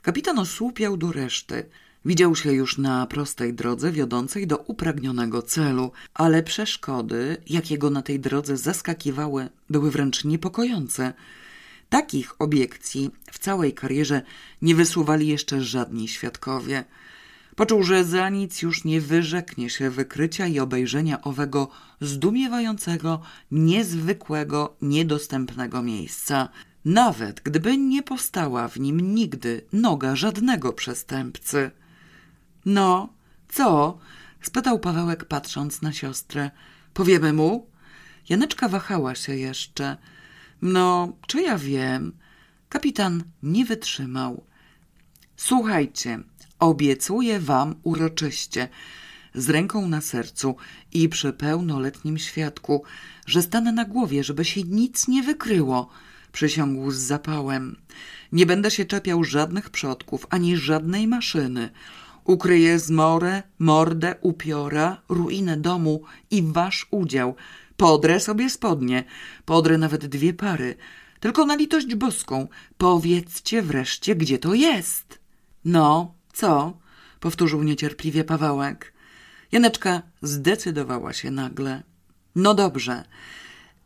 Kapitan osłupiał do reszty. Widział się już na prostej drodze wiodącej do upragnionego celu, ale przeszkody, jakie go na tej drodze zaskakiwały, były wręcz niepokojące. Takich obiekcji w całej karierze nie wysuwali jeszcze żadni świadkowie. Poczuł, że za nic już nie wyrzeknie się wykrycia i obejrzenia owego zdumiewającego, niezwykłego, niedostępnego miejsca, nawet gdyby nie powstała w nim nigdy noga żadnego przestępcy. No, co? spytał Pawełek, patrząc na siostrę. Powiemy mu? Janeczka wahała się jeszcze. No, czy ja wiem? Kapitan nie wytrzymał. Słuchajcie, obiecuję wam uroczyście, z ręką na sercu i przy pełnoletnim świadku, że stanę na głowie, żeby się nic nie wykryło, przysiągł z zapałem. Nie będę się czepiał żadnych przodków, ani żadnej maszyny. Ukryję zmorę, mordę, upiora, ruinę domu i wasz udział. Podrę sobie spodnie, podrę nawet dwie pary. Tylko na litość boską, powiedzcie wreszcie, gdzie to jest. No, co? powtórzył niecierpliwie Pawełek. Janeczka zdecydowała się nagle. No dobrze,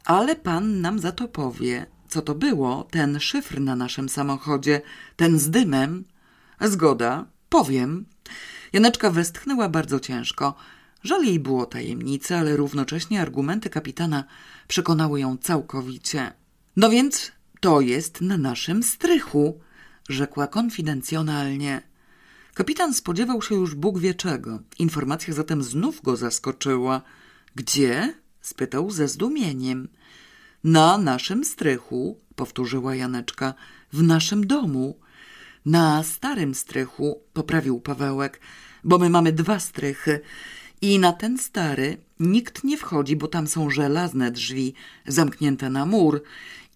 ale pan nam za to powie, co to było, ten szyfr na naszym samochodzie, ten z dymem. Zgoda, powiem. Janeczka westchnęła bardzo ciężko. Żal jej było tajemnicy, ale równocześnie argumenty kapitana przekonały ją całkowicie. No więc To jest na naszym strychu, rzekła konfidencjonalnie. Kapitan spodziewał się już Bóg wie czego. Informacja zatem znów go zaskoczyła. Gdzie? spytał ze zdumieniem. Na naszym strychu, powtórzyła Janeczka, w naszym domu. Na starym strychu, poprawił Pawełek, bo my mamy dwa strychy. I na ten stary nikt nie wchodzi, bo tam są żelazne drzwi, zamknięte na mur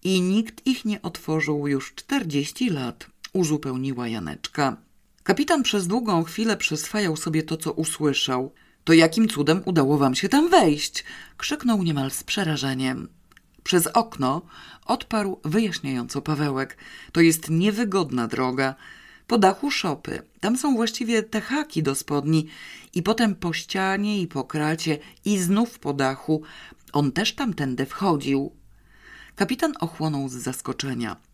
i nikt ich nie otworzył już czterdzieści lat, uzupełniła Janeczka. Kapitan przez długą chwilę przyswajał sobie to, co usłyszał. To jakim cudem udało wam się tam wejść? krzyknął niemal z przerażeniem. Przez okno odparł wyjaśniająco Pawełek. To jest niewygodna droga. Po dachu szopy. Tam są właściwie te haki do spodni. I potem po ścianie i po kracie i znów po dachu. On też tamtędy wchodził. Kapitan ochłonął z zaskoczenia.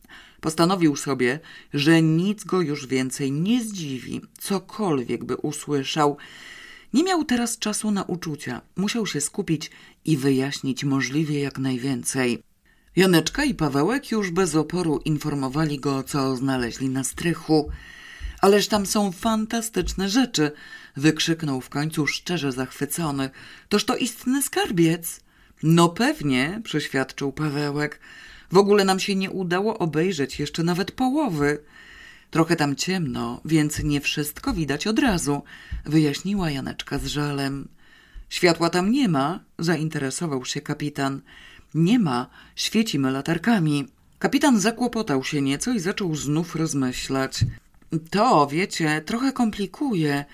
Postanowił sobie, że nic go już więcej nie zdziwi, cokolwiek by usłyszał. Nie miał teraz czasu na uczucia. Musiał się skupić i wyjaśnić możliwie jak najwięcej. Janeczka i Pawełek już bez oporu informowali go, co znaleźli na strychu. Ależ tam są fantastyczne rzeczy, wykrzyknął w końcu szczerze zachwycony. Toż to istny skarbiec. No pewnie, przeświadczył Pawełek. W ogóle nam się nie udało obejrzeć jeszcze nawet połowy. Trochę tam ciemno, więc nie wszystko widać od razu, wyjaśniła Janeczka z żalem. Światła tam nie ma, zainteresował się kapitan. Nie ma, świecimy latarkami. Kapitan zakłopotał się nieco i zaczął znów rozmyślać. To, wiecie, trochę komplikuje.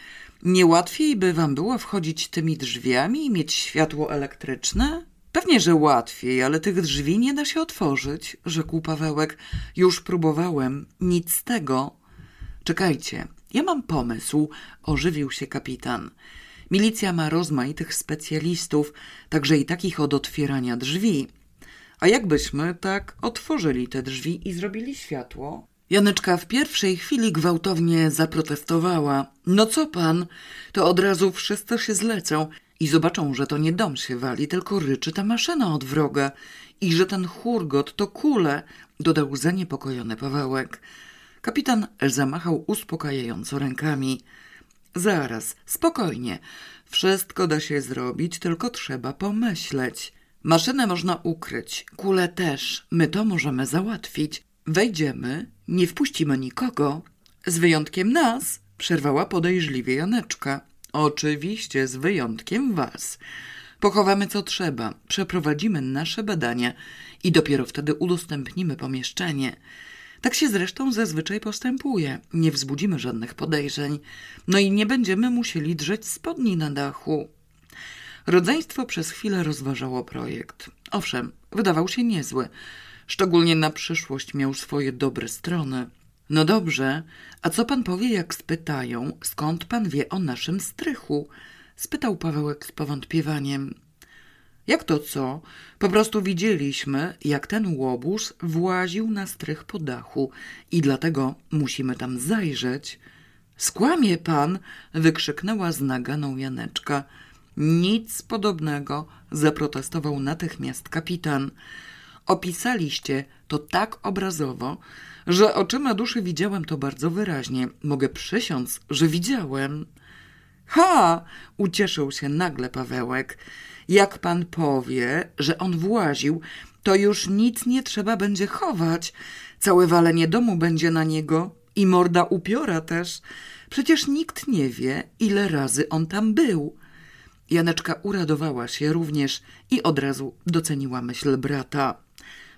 Nie łatwiej by wam było wchodzić tymi drzwiami i mieć światło elektryczne? Pewnie, że łatwiej, ale tych drzwi nie da się otworzyć, rzekł Pawełek. Już próbowałem, nic z tego. Czekajcie, ja mam pomysł, ożywił się kapitan. Milicja ma rozmaitych specjalistów, także i takich od otwierania drzwi. A jakbyśmy tak otworzyli te drzwi i zrobili światło? Janeczka w pierwszej chwili gwałtownie zaprotestowała. No co pan? To od razu wszyscy się zlecą i zobaczą, że to nie dom się wali, tylko ryczy ta maszyna od wroga i że ten hurgot to kule, dodał zaniepokojony Pawełek. Kapitan zamachał uspokajająco rękami. Zaraz, spokojnie. Wszystko da się zrobić, tylko trzeba pomyśleć. Maszynę można ukryć, kule też. My to możemy załatwić. Wejdziemy, nie wpuścimy nikogo. Z wyjątkiem nas, przerwała podejrzliwie Janeczka. Oczywiście, z wyjątkiem was. Pochowamy co trzeba, przeprowadzimy nasze badania i dopiero wtedy udostępnimy pomieszczenie. Tak się zresztą zazwyczaj postępuje. Nie wzbudzimy żadnych podejrzeń. No i nie będziemy musieli drzeć spodni na dachu. Rodzeństwo przez chwilę rozważało projekt. Owszem, wydawał się niezły. Szczególnie na przyszłość miał swoje dobre strony. No dobrze, a co pan powie, jak spytają, skąd pan wie o naszym strychu? spytał Pawełek z powątpiewaniem. Jak to co? Po prostu widzieliśmy, jak ten łobuz właził na strych po dachu i dlatego musimy tam zajrzeć. Skłamie pan! wykrzyknęła z naganą Janeczka. Nic podobnego, zaprotestował natychmiast kapitan. Opisaliście to tak obrazowo, że oczyma duszy widziałem to bardzo wyraźnie. Mogę przysiąc, że widziałem. Ha! ucieszył się nagle Pawełek. Jak pan powie, że on właził, to już nic nie trzeba będzie chować. Całe walenie domu będzie na niego i morda upiora też. Przecież nikt nie wie, ile razy on tam był. Janeczka uradowała się również i od razu doceniła myśl brata.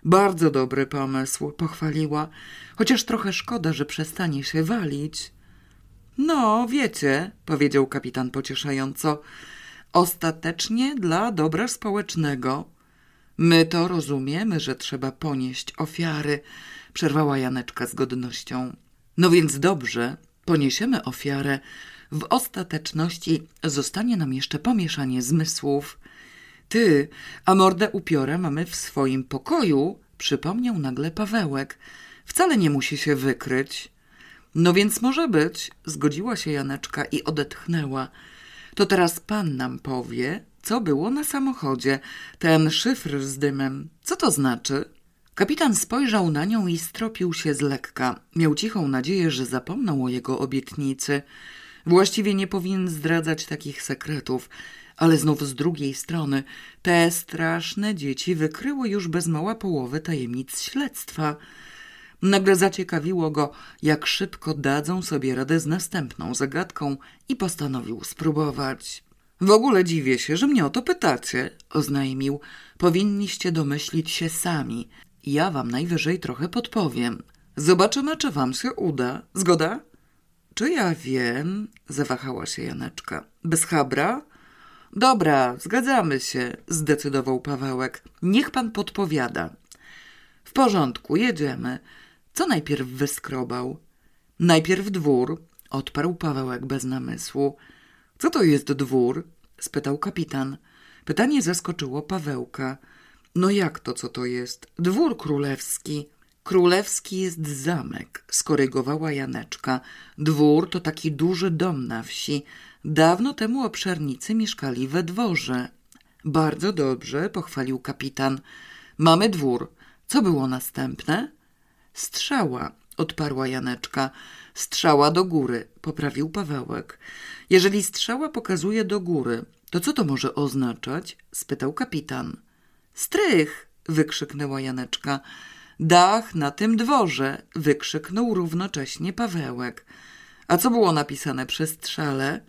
Bardzo dobry pomysł, pochwaliła, chociaż trochę szkoda, że przestanie się walić. No, wiecie, powiedział kapitan pocieszająco, ostatecznie dla dobra społecznego. My to rozumiemy, że trzeba ponieść ofiary, przerwała Janeczka z godnością. No więc dobrze, poniesiemy ofiarę. W ostateczności zostanie nam jeszcze pomieszanie zmysłów. Ty, a mordę upiora mamy w swoim pokoju, przypomniał nagle Pawełek. Wcale nie musi się wykryć. No więc może być, zgodziła się Janeczka i odetchnęła. To teraz pan nam powie, co było na samochodzie, ten szyfr z dymem. Co to znaczy? Kapitan spojrzał na nią i stropił się z lekka. Miał cichą nadzieję, że zapomną o jego obietnicy. Właściwie nie powinien zdradzać takich sekretów, ale znów z drugiej strony te straszne dzieci wykryły już bez mała połowę tajemnic śledztwa. Nagle zaciekawiło go, jak szybko dadzą sobie radę z następną zagadką i postanowił spróbować. W ogóle dziwię się, że mnie o to pytacie, oznajmił. Powinniście domyślić się sami. Ja wam najwyżej trochę podpowiem. Zobaczymy, czy wam się uda. Zgoda? Czy ja wiem? Zawahała się Janeczka. Bez habra? Dobra, zgadzamy się, zdecydował Pawełek. Niech pan podpowiada. W porządku, jedziemy. Co najpierw wyskrobał? Najpierw dwór, odparł Pawełek bez namysłu. Co to jest dwór? spytał kapitan. Pytanie zaskoczyło Pawełka. No jak to, co to jest? Dwór królewski. Królewski jest zamek, skorygowała Janeczka. Dwór to taki duży dom na wsi. Dawno temu obszarnicy mieszkali we dworze. Bardzo dobrze, pochwalił kapitan. Mamy dwór. Co było następne? Strzała, odparła Janeczka. Strzała do góry, poprawił Pawełek. Jeżeli strzała pokazuje do góry, to co to może oznaczać? spytał kapitan. Strych! wykrzyknęła Janeczka. Dach na tym dworze! wykrzyknął równocześnie Pawełek. A co było napisane przy strzale?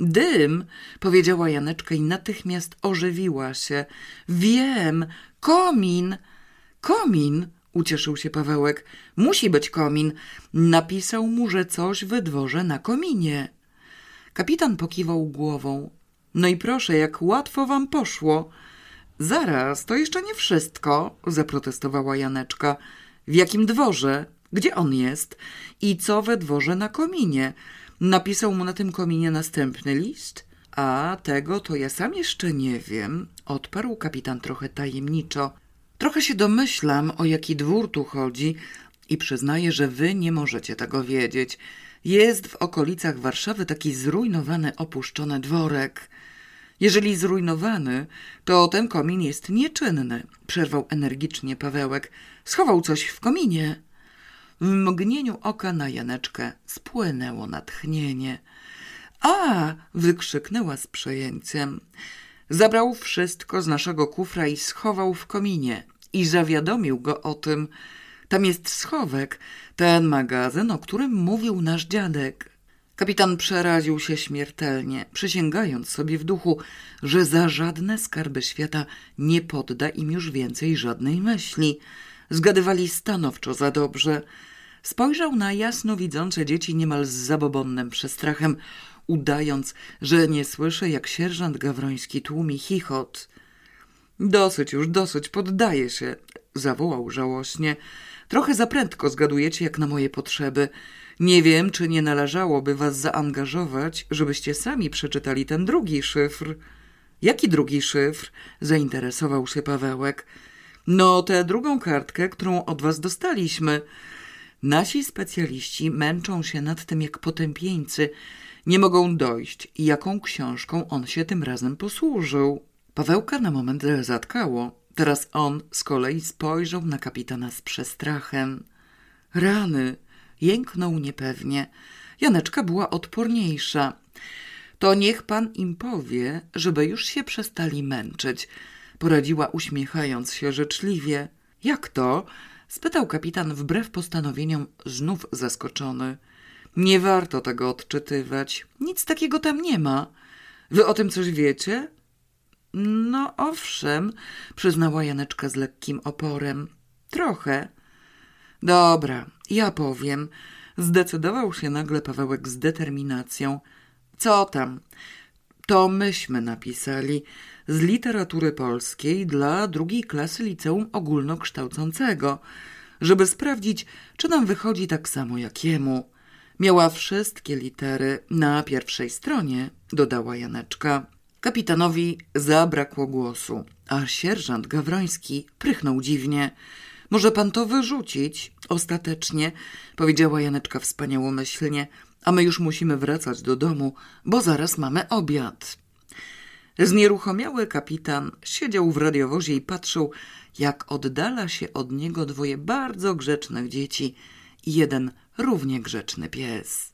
Dym, powiedziała Janeczka i natychmiast ożywiła się. Wiem, komin! Komin! ucieszył się Pawełek. Musi być komin. Napisał mu, że coś we dworze na kominie. Kapitan pokiwał głową. No i proszę, jak łatwo wam poszło. Zaraz, to jeszcze nie wszystko, zaprotestowała Janeczka. W jakim dworze? Gdzie on jest? I co we dworze na kominie? Napisał mu na tym kominie następny list? A tego to ja sam jeszcze nie wiem, odparł kapitan trochę tajemniczo. Trochę się domyślam, o jaki dwór tu chodzi i przyznaję, że wy nie możecie tego wiedzieć. Jest w okolicach Warszawy taki zrujnowany, opuszczony dworek. Jeżeli zrujnowany, to ten komin jest nieczynny, przerwał energicznie Pawełek. Schował coś w kominie. W mgnieniu oka na Janeczkę spłynęło natchnienie. A! wykrzyknęła z przejęciem. Zabrał wszystko z naszego kufra i schował w kominie. I zawiadomił go o tym. Tam jest schowek, ten magazyn, o którym mówił nasz dziadek. Kapitan przeraził się śmiertelnie, przysięgając sobie w duchu, że za żadne skarby świata nie podda im już więcej żadnej myśli. Zgadywali stanowczo za dobrze. Spojrzał na jasno widzące dzieci niemal z zabobonnym przestrachem, udając, że nie słyszy, jak sierżant Gawroński tłumi chichot. Dosyć już, dosyć, poddaję się, zawołał żałośnie. Trochę za prędko zgadujecie jak na moje potrzeby. Nie wiem, czy nie należałoby was zaangażować, żebyście sami przeczytali ten drugi szyfr. Jaki drugi szyfr? Zainteresował się Pawełek. No, tę drugą kartkę, którą od was dostaliśmy. Nasi specjaliści męczą się nad tym jak potępieńcy. Nie mogą dojść, jaką książką on się tym razem posłużył. Pawełka na moment zatkało. Teraz on z kolei spojrzał na kapitana z przestrachem. Rany! Jęknął niepewnie. Janeczka była odporniejsza. To niech pan im powie, żeby już się przestali męczyć. Poradziła uśmiechając się życzliwie. Jak to? spytał kapitan wbrew postanowieniom znów zaskoczony. Nie warto tego odczytywać. Nic takiego tam nie ma. Wy o tym coś wiecie? No owszem, przyznała Janeczka z lekkim oporem. Trochę. Dobra, ja powiem. Zdecydował się nagle Pawełek z determinacją. Co tam? To myśmy napisali z literatury polskiej dla drugiej klasy liceum ogólnokształcącego, żeby sprawdzić, czy nam wychodzi tak samo jak jemu. Miała wszystkie litery na pierwszej stronie, dodała Janeczka. Kapitanowi zabrakło głosu, a sierżant Gawroński prychnął dziwnie. Może pan to wyrzucić? Ostatecznie, powiedziała Janeczka wspaniałomyślnie, a my już musimy wracać do domu, bo zaraz mamy obiad. Znieruchomiały kapitan siedział w radiowozie i patrzył, jak oddala się od niego dwoje bardzo grzecznych dzieci i jeden równie grzeczny pies.